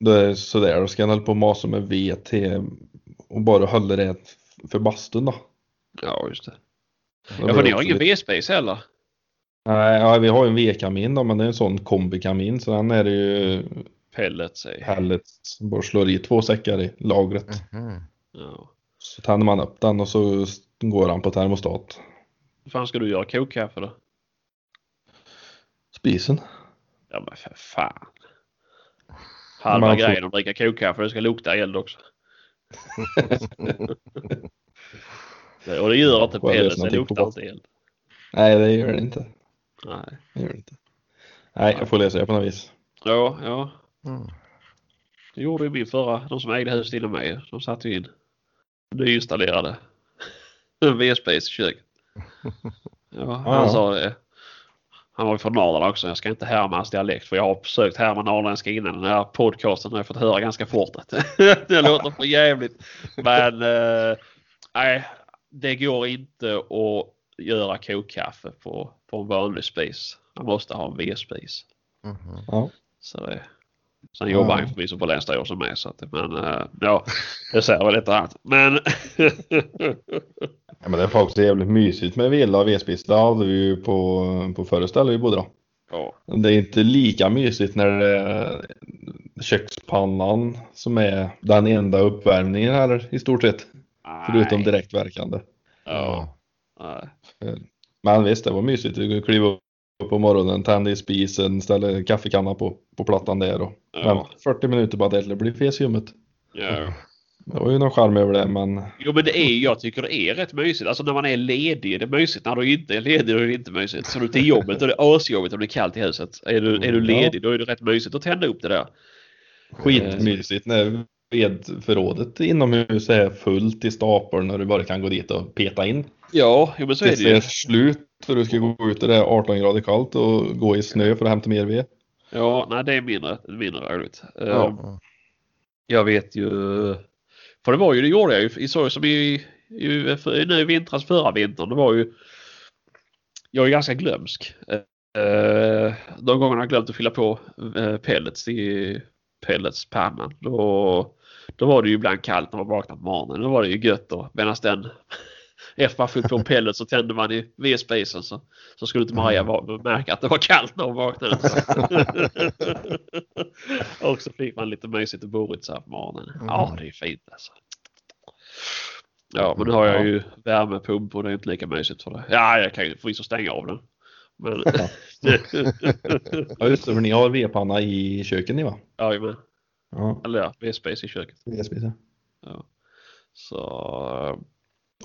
Speaker 2: Då är det sådär, då ska jag hålla på och masa med till och bara hålla det för bastun då.
Speaker 1: ja just det.
Speaker 2: Då
Speaker 1: Ja, för
Speaker 2: det
Speaker 1: ni har ingen V-space heller?
Speaker 2: Nej, ja, vi har ju en vedkamin då, men det är en sån kombikamin så den är det ju
Speaker 1: Pellets i.
Speaker 2: pellets, bara slår i två säckar i lagret.
Speaker 3: Mhm.
Speaker 1: Ja.
Speaker 2: Så tänder man upp den och så går han på termostat.
Speaker 1: Hur fan ska du göra kokkaffe då?
Speaker 2: Spisen.
Speaker 1: Ja men för fan. Halva
Speaker 2: Man får-
Speaker 1: grejen att dricka kokkaffe, det ska lukta eld också. Det- (laughs) Och det gör inte
Speaker 2: Får
Speaker 1: pellets, det luktar inte eld.
Speaker 2: Nej, det gör det inte.
Speaker 1: Nej.
Speaker 2: Det gör det inte. Nej, jag får lösa det på något vis.
Speaker 1: Ja, ja.
Speaker 3: Mm.
Speaker 1: Det gjorde ju min förra, de som ägde huset innan mig. De satte ju in nyinstallerade (laughs) V-space i köket. (laughs) Ja, han
Speaker 2: Ja.
Speaker 1: sa det. Han var ju från Norrland också. Jag ska inte härma hans dialekt för jag har försökt härma norrländska innan den här podcasten och jag fått höra ganska fort att (laughs) det låter för jävligt. Men eh, nej, det går inte att göra kokkaffe på, på en vanlig spis. Man måste ha en V-spis.
Speaker 3: Mhm.
Speaker 2: Ja.
Speaker 1: Så det, sen jobbar
Speaker 2: Ja.
Speaker 1: han förvisso på Länsstyrelsen med så att, men eh, ja, det säger väl lite annat. Men (laughs)
Speaker 2: Ja, men det är faktiskt jävligt mysigt med villa och vedspis. Det hade vi ju på, på förra stället vi bodde då.
Speaker 1: ja,
Speaker 2: Det är inte lika mysigt när det är kökspannan som är den enda uppvärmningen här i stort sett. Förutom
Speaker 1: nej,
Speaker 2: direktverkande.
Speaker 1: Ja, nej.
Speaker 2: Men visst, det var mysigt. Du kunde kliva upp på morgonen, tända i spisen, ställa kaffekannan på, på plattan där och
Speaker 1: Ja.
Speaker 2: vänta 40 minuter att det blir fesljummet.
Speaker 1: ja.
Speaker 2: Det var ju någon charm över det, men
Speaker 1: Jo men det är, jag tycker det är rätt mysigt. Alltså när man är ledig är det mysigt. När du inte är ledig då är det inte mysigt. Så du till jobbet då är det asjobbigt om det är kallt i huset. Är du, är du ledig då är det rätt mysigt att tända upp det där.
Speaker 2: skitmysigt när vedförrådet inomhus är fullt i stapeln och du bara kan gå dit och peta in.
Speaker 1: Ja, jo, men så är det
Speaker 2: Tills det är
Speaker 1: ju.
Speaker 2: slut och du ska gå ut och det är 18 grader kallt och gå i snö för att hämta mer ved.
Speaker 1: Ja, nej det är mindre, mindre roligt. Eh,
Speaker 2: Ja.
Speaker 1: Jag vet ju. För det var ju, det gjorde jag ju i så som i, i, nu i vintras förra vintern. Det var ju. Jag är ganska glömsk. Eh, de gångerna jag glömt att fylla på eh, pellets i pelletspannan. Då, då var det ju ibland kallt när man vaknade på morgonen. Då var det ju gött och medan den efter man fyllt på pellets så tände man i vedspisen så, så skulle inte Maria va- märka att det var kallt när hon vaknade. (laughs) (laughs) och så fick man lite mysigt och borigt så här på morgonen. Ja, det är fint alltså. Ja, men nu har jag ju värmepump och det är inte lika mysigt för det. Ja, jag kan ju förvisso stänga av den. Men... (laughs)
Speaker 2: Ja just det, för ni har vedpanna i köket ni va?
Speaker 1: ja, men,
Speaker 2: Ja,
Speaker 1: eller ja, V-space i köket.
Speaker 2: vedspis ja.
Speaker 1: Ja. Så...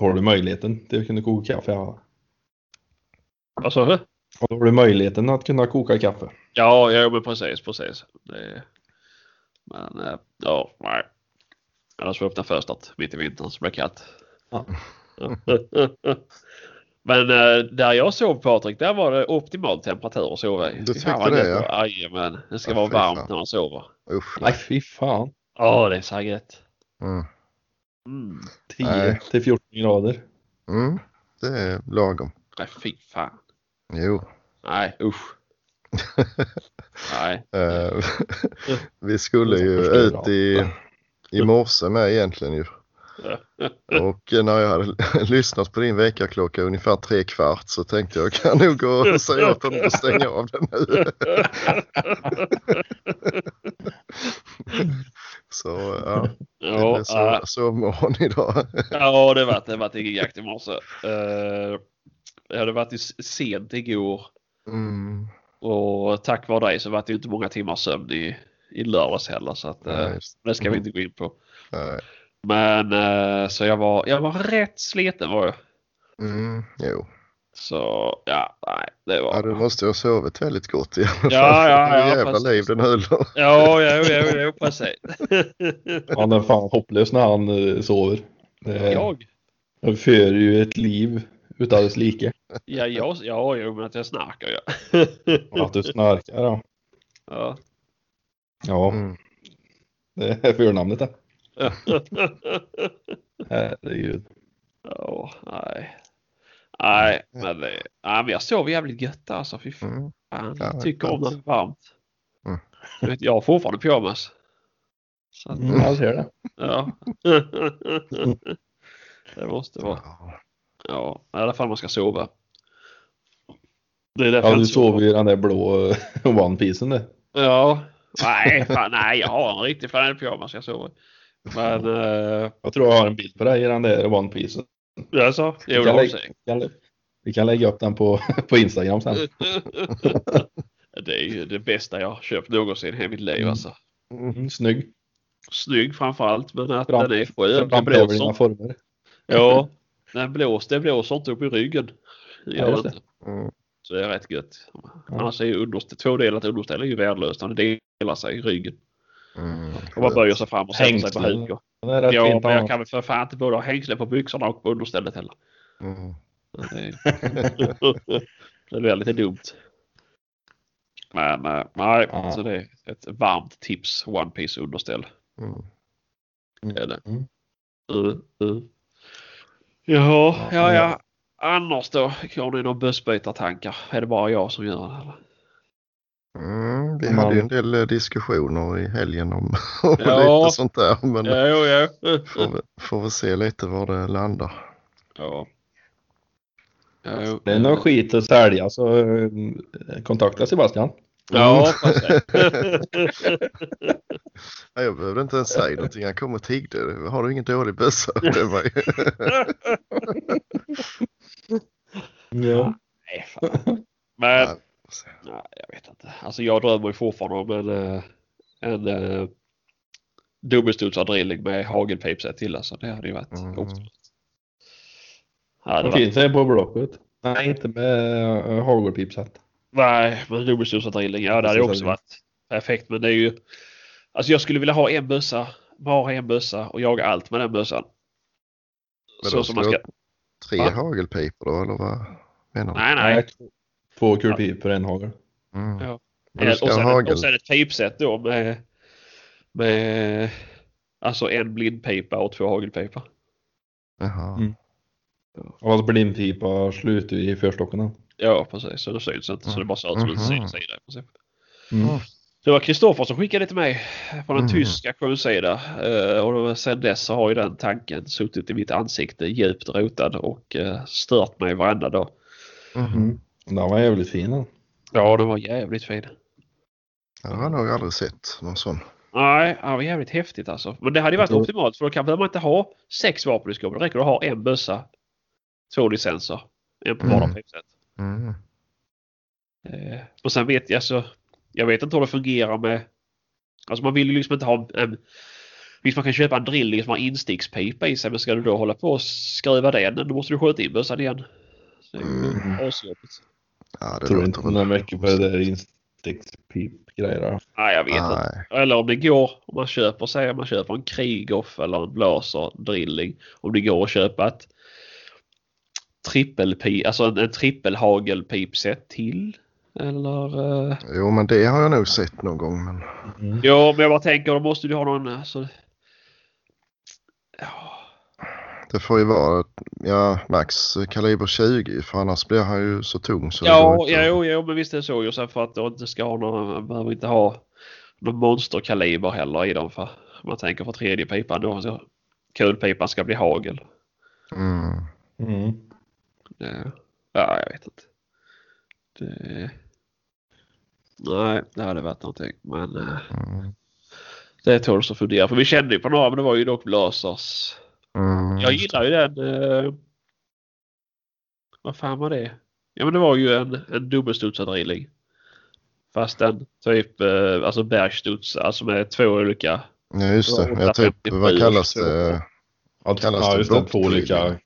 Speaker 2: Har du möjligheten till att kunna koka kaffe. Ja.
Speaker 1: Vad sa du?
Speaker 2: Då har du möjligheten att kunna koka kaffe.
Speaker 1: Ja, ja men precis, precis. Det... Men eh, ja, nej. Annars får jag öppna fönstret mitt i vintern så blir det kallt.
Speaker 2: Ja. (laughs)
Speaker 1: Men eh, där jag sov Patrik, där var det optimal temperatur att sova i.
Speaker 3: Du tyckte det, ja?
Speaker 1: Jajamän, det ska
Speaker 3: Ja,
Speaker 1: vara varmt
Speaker 3: fan.
Speaker 1: när man sover.
Speaker 3: Usch.
Speaker 2: Nej fy fan.
Speaker 1: Ja, det är så gött.
Speaker 3: Mm.
Speaker 1: Mm.
Speaker 2: 10
Speaker 3: Nej.
Speaker 2: till 14 grader.
Speaker 3: Mm. Det är lagom.
Speaker 1: Nej, fy fan.
Speaker 3: Jo.
Speaker 1: Nej, usch. Nej. (laughs)
Speaker 3: Eh, (laughs) vi skulle ju ut i, i morse med egentligen ju. (laughs) Och när jag hade lyssnat på din väckarklocka ungefär tre kvart så tänkte jag kan nog gå och säga åt honom att stänga av den nu. Så ja, (laughs) det
Speaker 1: Ja,
Speaker 3: blev så,
Speaker 1: ja.
Speaker 3: sovmorgon idag. (laughs)
Speaker 1: Ja, det var det. var ingen jakt i morse. Uh, jag hade varit sent igår.
Speaker 3: Mm.
Speaker 1: Och tack vare dig så var det inte många timmars sömn i, i lördags heller. Så att,
Speaker 3: just
Speaker 1: det ska vi
Speaker 3: Mhm.
Speaker 1: inte gå in på.
Speaker 3: Nej.
Speaker 1: Men eh, så jag var, jag var rätt sliten var jag.
Speaker 3: Mm, jo.
Speaker 1: Så ja, nej, det var...
Speaker 3: Ja, du måste ha sovit väldigt gott i alla fall.
Speaker 1: Ja, ja,
Speaker 3: Det är
Speaker 1: ja,
Speaker 3: jävla
Speaker 1: precis.
Speaker 3: liv den höll.
Speaker 1: Ja, ja, ja, ja, precis. (laughs)
Speaker 2: Han är fan hopplös när han eh, sover. Det,
Speaker 1: jag?
Speaker 2: Han för ju ett liv utan dess like.
Speaker 1: Ja, jag, ja, jo, men att jag snarkar ja.
Speaker 2: Att du snarkar ja.
Speaker 1: ja.
Speaker 2: Ja,
Speaker 3: Mm.
Speaker 2: det är förnamnet det. (laughs) Herregud.
Speaker 1: Ja, nej. Nej, men, det, nej, men jag sov jävligt gött alltså. Fy fan,
Speaker 3: Mm.
Speaker 1: jag
Speaker 3: Ja,
Speaker 1: tycker om när det är varmt.
Speaker 3: Mm.
Speaker 1: Vet, jag har fortfarande pyjamas. Så att,
Speaker 2: Mm, jag ser det.
Speaker 1: ja. (laughs) det måste vara.
Speaker 3: Ja.
Speaker 1: I alla fall man ska sova. Det är
Speaker 2: Ja, du sover i den där blå eh, (laughs) One Piecen det.
Speaker 1: Ja. Nej, fan, nej, jag har en riktig flanellpyjamas jag sover. Men, uh,
Speaker 2: Jag tror jag har en bild på dig i den där One Piecen.
Speaker 1: Alltså, jo,
Speaker 2: Vi kan,
Speaker 1: har
Speaker 2: lägga, vi, kan, vi kan lägga upp den på, (laughs) på Instagram sen. (laughs)
Speaker 1: Det är ju det bästa jag har köpt någonsin i hela mitt liv
Speaker 2: Mm.
Speaker 1: alltså.
Speaker 2: Mm, snygg.
Speaker 1: Snygg framförallt men att
Speaker 2: Fram-
Speaker 1: den är skön.
Speaker 2: Dina
Speaker 1: blåser.
Speaker 2: former.
Speaker 1: Ja, den blåser, det blåser inte upp i ryggen. Det
Speaker 2: Ja,
Speaker 1: gör det.
Speaker 3: Mm.
Speaker 1: Så det är rätt gött. Annars är ju underställ, tvådelat underställ är ju värdelöst. Det delar sig i ryggen.
Speaker 3: Mm.
Speaker 1: Och man böjer sig fram och sätter sig på huk. Ja, men jag
Speaker 2: Ja,
Speaker 1: kan väl för fan inte både ha hängslen på byxorna och på understället heller.
Speaker 3: Mm. (laughs)
Speaker 1: Det, blir lite dumt. Men eh, nej,
Speaker 2: Ja.
Speaker 1: så det är ett varmt tips. One Piece underställ.
Speaker 3: Mm.
Speaker 1: Det är det.
Speaker 2: Mm.
Speaker 1: Uh, uh. Jaha, ja,
Speaker 2: Ja,
Speaker 1: ja. Annars då? Har ni några bussbytartankar? Är det bara jag som gör det?
Speaker 3: Mm, vi
Speaker 2: Man-
Speaker 3: hade ju en del eh, diskussioner i helgen om, (laughs) om
Speaker 1: Ja.
Speaker 3: lite sånt där. Men
Speaker 1: Ja, jo, jo.
Speaker 3: får, vi, får vi se lite var det landar.
Speaker 1: Ja. Ja, jo.
Speaker 2: Det är någon skit att sälja så eh, kontakta Sebastian.
Speaker 1: Ja, precis.
Speaker 3: Nej, (laughs) jag behövde inte ens säga någonting. Han kom och tiggde. Har du ingen dålig bössa? Det var ju-
Speaker 2: Ja.
Speaker 1: Nej, fan. Men
Speaker 3: Ja.
Speaker 1: nej, jag vet inte. Alltså jag drömmer ju fortfarande om en, eh, en uh, dubbelstudsad drilling med hagelpipset till. Alltså det hade ju varit
Speaker 3: Mm.
Speaker 1: otroligt. Ja, det
Speaker 2: finns det på Blocket. Nej, inte med uh, hagelpipset.
Speaker 1: nej, men dubbelstudsad drilling, ja det hade ju också varit perfekt. Men det är ju, alltså jag skulle vilja ha en bössa, bara en bössa och jaga allt med den bössan.
Speaker 3: Men
Speaker 1: Så som man
Speaker 3: ska
Speaker 1: ska,
Speaker 3: Tre
Speaker 1: Va?
Speaker 3: hagelpipor då eller vad menar du?
Speaker 1: nej nej.
Speaker 2: Två- kulpipor, en hagel.
Speaker 3: Mm.
Speaker 1: Ja. Och, sen,
Speaker 3: hagel.
Speaker 1: och sen ett pipset då med, med alltså en blindpipa och två hagelpipor.
Speaker 3: Jaha.
Speaker 2: Mm. Och alltså blindpipa slutar ju i förstocken. då.
Speaker 1: Ja precis, så det syns inte så det bara ser ut som en
Speaker 3: Mhm.
Speaker 1: sida sida. i princip.
Speaker 2: Mm.
Speaker 3: Mm.
Speaker 1: Det var Kristoffer som skickade till mig från en
Speaker 3: Mhm.
Speaker 1: tysk auktionssida eh, och då- sen dess så har ju den tanken suttit i mitt ansikte djupt rotad och eh, stört mig varenda dag.
Speaker 3: Mhm.
Speaker 2: Mm. Den var jävligt fin den.
Speaker 1: Ja, den var jävligt fin.
Speaker 3: Jag har nog aldrig sett någon sån.
Speaker 1: Nej, det var jävligt häftigt alltså. Men det hade ju varit
Speaker 2: Jag tror-
Speaker 1: optimalt för då kan behöver man inte ha sex vapen i skåpet. Det räcker att ha en bössa, två licenser, en på vardera
Speaker 3: Mm. Mm.
Speaker 1: Eh, och sen vet jag så, jag vet inte hur det fungerar med, alltså man vill ju liksom inte ha en, visst man kan köpa en drilling som har instickspipa i sig men ska du då hålla på och skruva den då måste du skjuta in bössan igen. Så det är
Speaker 3: Mm.
Speaker 1: asjobbigt.
Speaker 3: Ja, det
Speaker 2: tror inte någon mycket på det där instickspip-grejerna.
Speaker 1: Nej jag vet inte. Eller om det går, om man köper, säg om man köper en Krigoff eller en Blaser drilling. Om det går att köpa ett trippelpip, alltså en, en trippelhagelpipset till. Eller? eh,
Speaker 3: Jo, men det har jag nog sett någon gång. Men...
Speaker 2: Mm.
Speaker 1: Jo, men jag bara tänker då måste du ha någon, alltså. Ja,
Speaker 3: Det får ju vara ja, max kaliber 20 för annars blir han ju så tung så
Speaker 1: ja,
Speaker 3: inte
Speaker 1: ja jo, jo, men visst är det så. Sen för att du inte ska ha någon, man behöver inte ha någon monsterkaliber heller i dem för man tänker för tredje pipan då. Så kulpipan ska bli hagel.
Speaker 3: Mm.
Speaker 2: Mm.
Speaker 1: Det, ja, jag vet inte. Det, nej, det hade varit någonting. Men eh,
Speaker 3: Mm.
Speaker 1: det tål att fundera. För vi kände ju på några, men det var ju dock Blasers.
Speaker 3: Mm.
Speaker 1: Jag gillar ju den. Eh, vad fan var det? Ja men det var ju en, en dubbelstudsad drilling. Fastän typ eh, alltså bergstuds, alltså med två olika.
Speaker 3: Ja just det. Jag typ, vad kallas det?
Speaker 2: Ja,
Speaker 3: Kallas
Speaker 2: ja
Speaker 3: det
Speaker 2: just det. Två olika.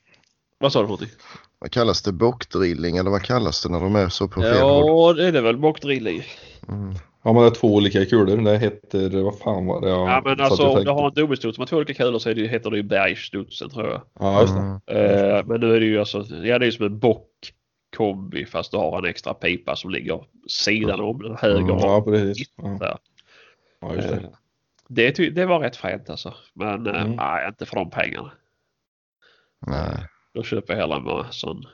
Speaker 1: Vad sa du för någonting?
Speaker 3: Vad kallas det? Bockdrilling eller vad kallas det när de är så på fel håll?
Speaker 1: Ja, det är väl bockdrilling.
Speaker 3: Mm.
Speaker 2: Ja men det är två olika kulor. Det heter, vad fan var det? jag
Speaker 1: Ja, men alltså om du har en dubbelstuds med två olika kulor så det, heter det ju bergstudsen tror jag.
Speaker 2: Ja just det.
Speaker 3: Mm.
Speaker 1: Eh, men nu är det ju alltså, ja det är ju som en bockkombi fast du har en extra pipa som ligger sidan om den höger
Speaker 3: Mm.
Speaker 2: Ja precis. Ja, ja just det.
Speaker 1: Eh, Det, det var rätt fränt alltså. Men eh,
Speaker 2: Mm.
Speaker 1: nej, inte för de pengarna.
Speaker 3: Nej.
Speaker 1: Då köper jag hellre en sån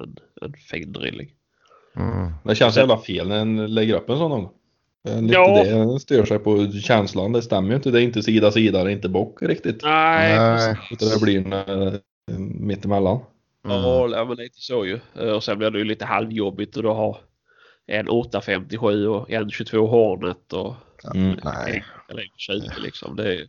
Speaker 1: en, en fin drilling.
Speaker 3: Mm.
Speaker 2: Det känns jävla fel när en lägger upp en sån gång. Det är lite
Speaker 1: Ja.
Speaker 2: det stör sig på känslan. Det stämmer ju inte. Det är inte sida sida, det är inte bock riktigt.
Speaker 1: Nej.
Speaker 2: Utan det blir en, eh, mittemellan.
Speaker 3: Mm.
Speaker 1: Ja, men lite så ju. Eh, Och sen blir det ju lite halvjobbigt du har en 857 och en 22 Hornet och
Speaker 2: Mm.
Speaker 3: Nej,
Speaker 1: eller en 20 liksom. Det är
Speaker 3: det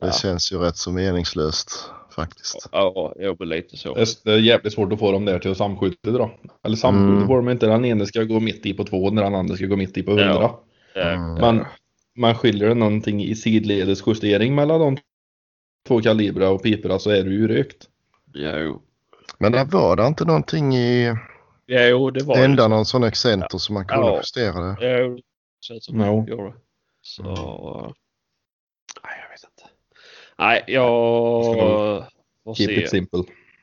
Speaker 1: Ja.
Speaker 3: känns ju rätt så meningslöst faktiskt.
Speaker 1: ja, jo, men lite så.
Speaker 2: Det är, det jävligt svårt att få dem där till att samskjuta då. Eller samskjuta
Speaker 3: Mm.
Speaker 2: får de inte. Den ena ska gå mitt i på två när den andra ska gå mitt i på hundra.
Speaker 1: Ja.
Speaker 3: Mm.
Speaker 2: Men man skiljer det någonting i sidledesjustering mellan de två kalibrar och piporna så är det ju rökt.
Speaker 1: Jo.
Speaker 3: Men där var det inte någonting i
Speaker 1: Jo, det var
Speaker 3: ända
Speaker 1: så.
Speaker 3: någon sån excenter som man kunde
Speaker 1: Ja.
Speaker 3: justera det?
Speaker 1: Jo, det känns som
Speaker 2: Jo.
Speaker 1: det. Så... Nej, jag vet inte. Nej, jag får
Speaker 2: Keep
Speaker 1: se.
Speaker 2: it simple.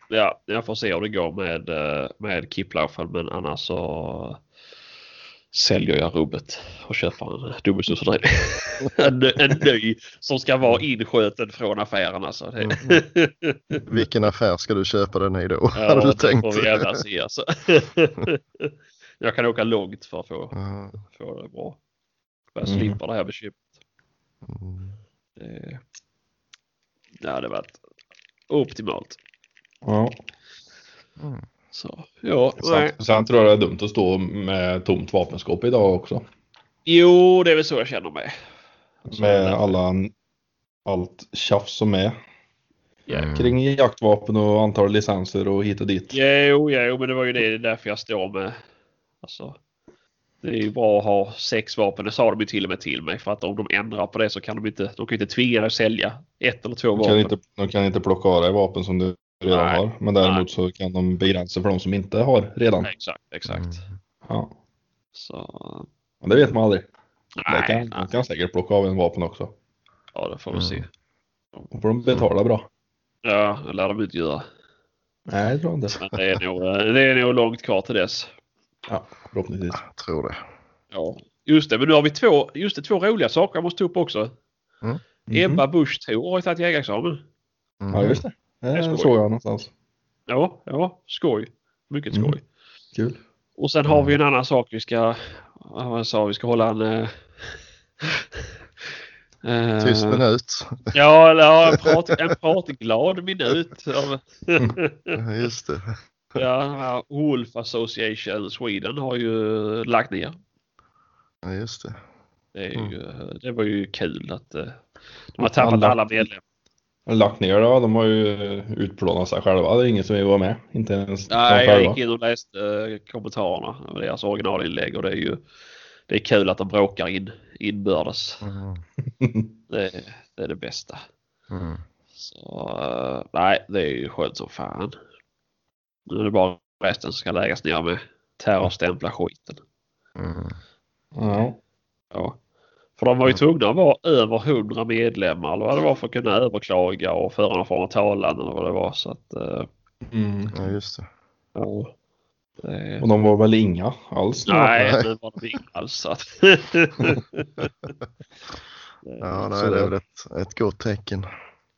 Speaker 1: Ja, jag får se hur det går med, eh, med Kiplaufen men annars så säljer jag rubbet och köper en dubbelstudsfördrivning. (laughs) en, en ny som ska vara inskjuten från affären alltså. Det, (laughs)
Speaker 3: Vilken affär ska du köpa den i då? (laughs)
Speaker 1: ja,
Speaker 3: hade du
Speaker 1: det
Speaker 3: tänkt?
Speaker 1: får vi gärna se alltså. jag kan åka långt för att få,
Speaker 3: Ja.
Speaker 1: få det bra. Jag
Speaker 2: Mm.
Speaker 1: slipper det här bekymret.
Speaker 3: Mm.
Speaker 1: Det, det hade varit optimalt.
Speaker 2: Ja.
Speaker 3: Mm.
Speaker 1: Så ja.
Speaker 2: Sen, sen tror jag det är dumt att stå med tomt vapenskåp idag också.
Speaker 1: Jo, det är väl så jag känner mig. Så
Speaker 2: Med alla, allt tjafs som är.
Speaker 3: Mm.
Speaker 2: kring jaktvapen och antal licenser och hit och dit.
Speaker 1: Jo, jo, men det var ju det därför jag står med. Alltså, det är ju bra att ha sex vapen. Det sa de ju till och med till mig. För att om de ändrar på det så kan de inte, de kan inte tvinga dig att sälja ett eller två
Speaker 2: De kan,
Speaker 1: vapen.
Speaker 2: inte, de kan inte plocka av dig vapen som du redan
Speaker 1: Nej.
Speaker 2: har. Men däremot så kan de begränsa för de som inte har redan.
Speaker 1: Exakt, exakt.
Speaker 3: Mm.
Speaker 2: Ja.
Speaker 1: Så,
Speaker 2: Men det vet man aldrig.
Speaker 1: nej,
Speaker 2: de, kan,
Speaker 1: nej.
Speaker 2: de kan säkert plocka av en vapen också.
Speaker 1: Ja, det får vi se.
Speaker 3: Mm.
Speaker 2: Då får de betala bra.
Speaker 1: Ja, det lär de inte göra.
Speaker 2: Nej, det tror jag inte.
Speaker 1: Men det är nog, det är nog långt kvar till dess.
Speaker 2: Ja, förhoppningsvis.
Speaker 3: Jag tror det.
Speaker 1: Ja, just det. Men nu har vi två, just det, två roliga saker jag måste ta upp också.
Speaker 2: Mhm.
Speaker 1: Ebba Busch Thor har ju tagit jägarexamen.
Speaker 3: Mm.
Speaker 2: Ja, just det. Det
Speaker 1: skoj.
Speaker 2: såg jag någonstans.
Speaker 1: Ja, ja, skoj. Mycket skoj.
Speaker 2: Mm. Kul.
Speaker 1: Och sen har vi en annan sak vi ska, vad sa vi, ska hålla en... eh, (laughs) eh,
Speaker 3: Tyst minut.
Speaker 1: Ja, ja, en, prat, en pratglad minut. (laughs)
Speaker 3: Just det.
Speaker 1: Ja, Wolf Association Sweden har ju lagt ner.
Speaker 3: Ja, just det.
Speaker 1: Det,
Speaker 3: Mm.
Speaker 1: ju, det var ju kul att eh, de har tappat
Speaker 2: Alla-
Speaker 1: alla medlemmar.
Speaker 2: Lagt ner då. De har ju utplånat sig själva. Det är ingen som vill vara med. Inte ens
Speaker 1: Nej, jag gick in och läste eh, kommentarerna. Deras originalinlägg och det är ju det är kul att de bråkar in inbördes.
Speaker 3: Mm. (laughs)
Speaker 1: Det, det är det bästa.
Speaker 3: Mm.
Speaker 1: Så eh, nej, det är ju skönt som fan. Nu är det bara resten som ska läggas ner med terrorstämpla skiten.
Speaker 3: Mm.
Speaker 2: Ja.
Speaker 1: Ja. För de var ju tvungna att vara över 100 medlemmar eller vad det var för att kunna överklaga och föra någon form av talan eller vad det var. Så att, eh,
Speaker 2: Mm.
Speaker 3: Ja, just det.
Speaker 1: ja. Det,
Speaker 2: Och de var väl inga alls?
Speaker 1: nej,
Speaker 3: Nej.
Speaker 1: det var det inget alls. Så att, (laughs) (laughs)
Speaker 3: Ja,
Speaker 2: Så
Speaker 3: nej, det är
Speaker 2: det-
Speaker 3: väl ett, ett gott tecken.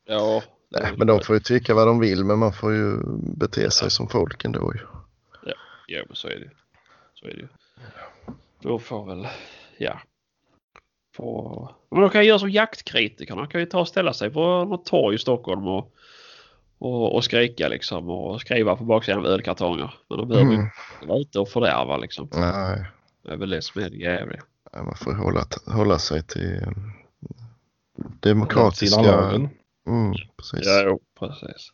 Speaker 1: ja,
Speaker 3: Nej,
Speaker 1: väl
Speaker 3: men de får ju tycka vad de vill, men man får ju bete sig som folk ändå ju.
Speaker 1: Ja, men så är det ju. Så är det ju. Då får väl, ja. Få... Men de kan göra som jaktkritikerna. De kan ju ta och ställa sig på något torg i Stockholm och, och, och skrika liksom och skriva på baksidan av ölkartonger. Men de behöver ju
Speaker 3: Mm.
Speaker 1: inte vara ute och fördärva liksom.
Speaker 3: Nej,
Speaker 1: Det är väl det som är det jävliga.
Speaker 3: nej, man får hålla, hålla sig till eh, demokratiska... Mm, precis.
Speaker 1: Ja, jo, precis.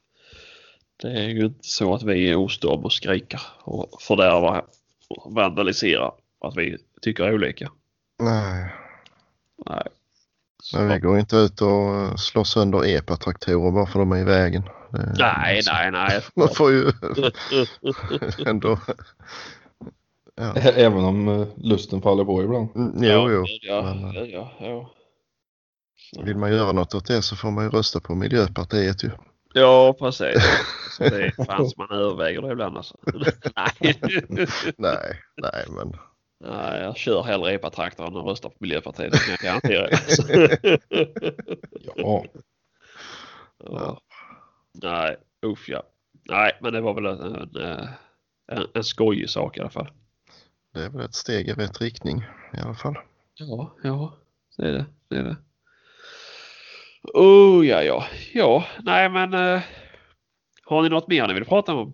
Speaker 1: Det är ju inte så att vi är ostå och skriker och fördärvar och vandaliserar. att vi tycker olika.
Speaker 3: Nej,
Speaker 1: Nej. Så,
Speaker 3: men vi går inte ut och eh, slår sönder epatraktorer bara för de är i vägen. Det-
Speaker 1: nej, nej, (laughs) nej.
Speaker 3: Man får ju (laughs) ändå... Ja.
Speaker 2: Även om eh, lusten faller på ibland.
Speaker 3: Mm, Jo, jo.
Speaker 1: Ja,
Speaker 3: men-
Speaker 1: ja, ja, ja.
Speaker 3: Vill man göra något åt det så får man ju rösta på Miljöpartiet ju.
Speaker 1: Ja, precis. Så det fanns man överväger det ibland alltså. (laughs) nej.
Speaker 3: Nej, nej men
Speaker 1: nej, jag kör hellre epatraktorn och röstar på Miljöpartiet. Det kan jag garantera. Alltså. (laughs) (laughs)
Speaker 2: Ja,
Speaker 1: Ja. Nej, usch ja. Nej, men det var väl en, en, en, en skojig sak i alla fall.
Speaker 3: det är väl ett steg i rätt riktning i alla fall.
Speaker 1: Ja, ja, det är det. det, är det. Oh, ja, ja. Ja, nej men. eh, har ni något mer ni vill prata om?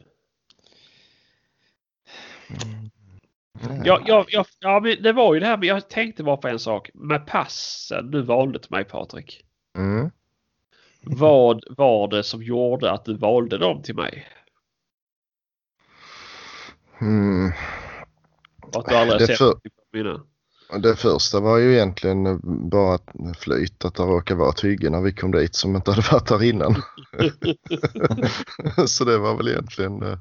Speaker 1: Ja, ja, ja, ja, men det var ju det här, men jag tänkte bara på en sak. Med passen du valde till mig Patrik.
Speaker 3: Mm.
Speaker 1: Vad var det som gjorde att du valde dem till mig?
Speaker 3: Mm.
Speaker 1: Att du aldrig
Speaker 3: Det
Speaker 1: sett
Speaker 3: för-
Speaker 1: mina?
Speaker 3: Det första var ju egentligen bara flyt att det råkade vara ett hygge när vi kom dit som inte hade varit där innan. (laughs) så det var väl egentligen eh,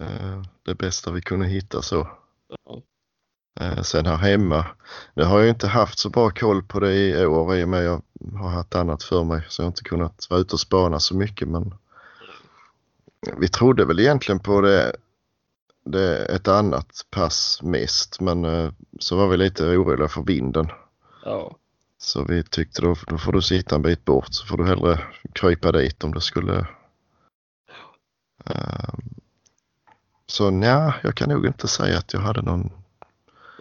Speaker 3: eh, det bästa vi kunde hitta så.
Speaker 1: Ja.
Speaker 3: Eh, Sen här hemma, nu har jag inte haft så bra koll på det i år i och med att jag har haft annat för mig så jag har inte kunnat vara ute och spana så mycket men vi trodde väl egentligen på det, det ett annat pass mest men eh, så var vi lite oroliga för vinden.
Speaker 1: Ja.
Speaker 3: Så vi tyckte då, då får du sitta en bit bort så får du hellre krypa dit om det skulle... Ehm, så nja, jag kan nog inte säga att jag hade någon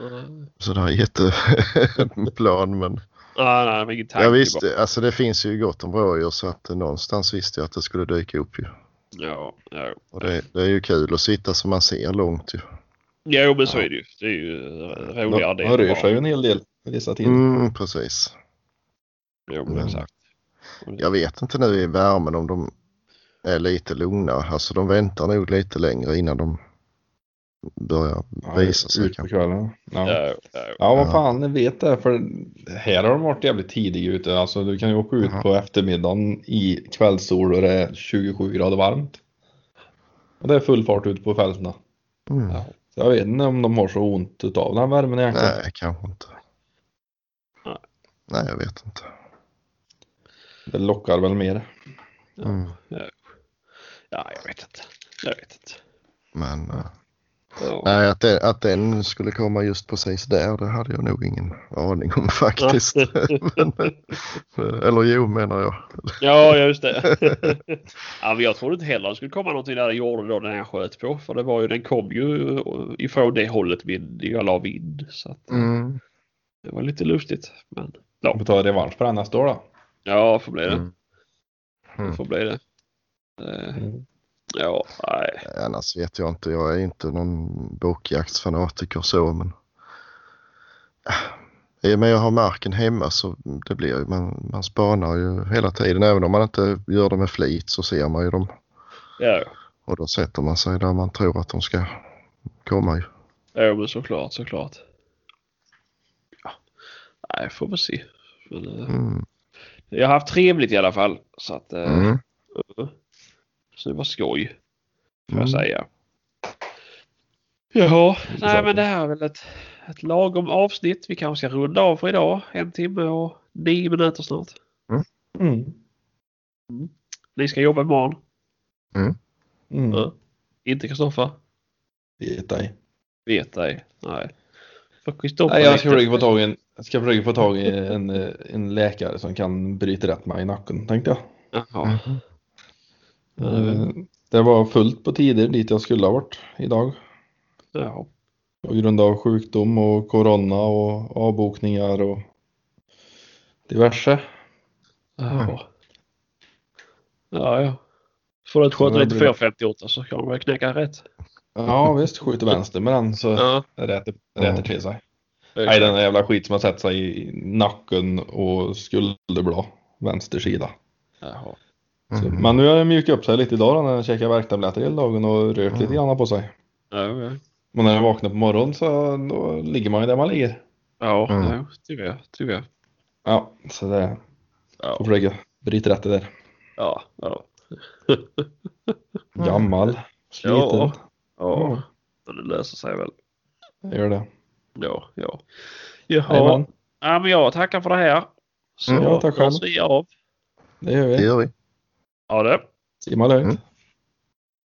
Speaker 1: Nej,
Speaker 3: sådär jätteplan (laughs) men
Speaker 1: nej, var ingen tanke
Speaker 3: jag visste, alltså det finns ju gott om rådjur så att någonstans visste jag att det skulle dyka upp ju.
Speaker 1: Ja, ja.
Speaker 3: Och det, det är ju kul att sitta så man ser långt ju.
Speaker 1: Jo, men så är det ju. Det är ju eh, roligare det.
Speaker 2: Han rör sig ju en hel del vissa tider.
Speaker 3: Mm, precis.
Speaker 1: Jo, men
Speaker 3: Men-
Speaker 1: exakt.
Speaker 3: Jag vet inte nu i värmen om de är lite lugna. Alltså de väntar nog lite längre innan de börjar visa sig
Speaker 2: ut på kvällen. Ja.
Speaker 1: Ja, ja,
Speaker 2: Ja, vad fan, vet det. För här har de varit jävligt tidiga ute. Alltså, du kan ju åka ut
Speaker 3: Ja.
Speaker 2: på eftermiddagen i kvällssol och det är 27 grader varmt. Och det är full fart ute på fälten.
Speaker 3: Mm.
Speaker 1: Ja.
Speaker 2: Så jag vet inte om de har så ont utav den värmen egentligen.
Speaker 3: Nej, kanske inte.
Speaker 1: Nej.
Speaker 3: Nej, jag vet inte.
Speaker 2: Det lockar väl mer.
Speaker 3: Mm.
Speaker 1: ja, jag vet inte. Jag vet inte.
Speaker 3: Men eh,
Speaker 1: Ja.
Speaker 3: nej, att, det, att den skulle komma just precis där, det hade jag nog ingen aning om (laughs) faktiskt. (laughs) Men, eh, eller jo, menar jag.
Speaker 1: Ja, just det. ja, men jag trodde inte heller det skulle komma någonting där det gjorde då när jag sköt på. För det var ju, den kom ju ifrån det hållet vind, jag la vind. Så att,
Speaker 3: Mm.
Speaker 1: det var lite lustigt. Men
Speaker 2: Vi får ta revansch på den nästa år då.
Speaker 1: ja, får bli det.
Speaker 3: Mm.
Speaker 1: Det får bli det. Eh,
Speaker 2: Mm.
Speaker 1: Ja, nej.
Speaker 3: Annars vet jag inte, jag är inte någon bokjaktsfanatiker så men Ah, i och med jag har marken hemma så det blir man, man spanar ju hela tiden. Även om man inte gör det med flit så ser man ju dem
Speaker 1: Ja,
Speaker 3: och då sätter man sig där man tror att de ska komma ju.
Speaker 1: ja men såklart, såklart. Ja. Nej, får vi se. Men, eh,
Speaker 3: Mm.
Speaker 1: Jag har haft trevligt i alla fall. Så att eh,
Speaker 3: Mm.
Speaker 1: Så det var skoj. Får
Speaker 3: Mm.
Speaker 1: jag säga. Jaha, nej men det här är väl ett, ett lagom avsnitt. Vi kanske ska runda av för idag. En timme och nio minuter snart.
Speaker 2: Mm.
Speaker 1: Ni ska jobba imorgon.
Speaker 2: Mm.
Speaker 1: Ja. Inte Kristoffer?
Speaker 2: Vet ej.
Speaker 1: Vet ej. Nej. För Kristoffer
Speaker 2: Nej, jag ska försöka få tag i en, jag ska försöka få tag i en, en läkare som kan bryta rätt mig i nacken, tänkte jag.
Speaker 1: Jaha.
Speaker 2: Eh, Det var fullt på tider dit jag skulle ha varit idag.
Speaker 1: Jaha.
Speaker 2: På grund av sjukdom och corona och avbokningar och diverse.
Speaker 1: Jaha. Ja, ja. Får du inte skjuta lite
Speaker 2: det blir-
Speaker 1: 458 så kan man knäcka rätt.
Speaker 2: Ja visst, skjuter vänster med den så
Speaker 1: Ja.
Speaker 2: räter, räter till sig. Nej, den där jävla skit som har sett sig i nacken och skulderblad. Vänster sida.
Speaker 1: Jaha.
Speaker 3: Mhm.
Speaker 2: Men nu har jag mjukat upp sig lite idag då när jag käkar värktabletter hela dagen och rört lite grann på sig.
Speaker 1: Ja, ja.
Speaker 2: Men när jag vaknar på morgonen så då ligger man ju där man ligger.
Speaker 1: Ja,
Speaker 3: Mm.
Speaker 1: ja tyvärr, tyvärr.
Speaker 2: Ja, så det får
Speaker 1: Ja,
Speaker 2: försöka bryta rätt det där.
Speaker 1: ja, ja. (laughs)
Speaker 2: Gammal, sliten.
Speaker 1: Ja.
Speaker 2: Ja.
Speaker 1: ja. Men det löser sig väl.
Speaker 2: Det gör det.
Speaker 1: Ja, ja. Jaha. Ja, men jag tackar för det här. Så
Speaker 3: Mm,
Speaker 2: ja, tack själv.
Speaker 1: vi av.
Speaker 2: det gör
Speaker 3: Det
Speaker 2: vi.
Speaker 3: gör vi.
Speaker 1: Ja det.
Speaker 2: Simma lugnt.
Speaker 3: Mm.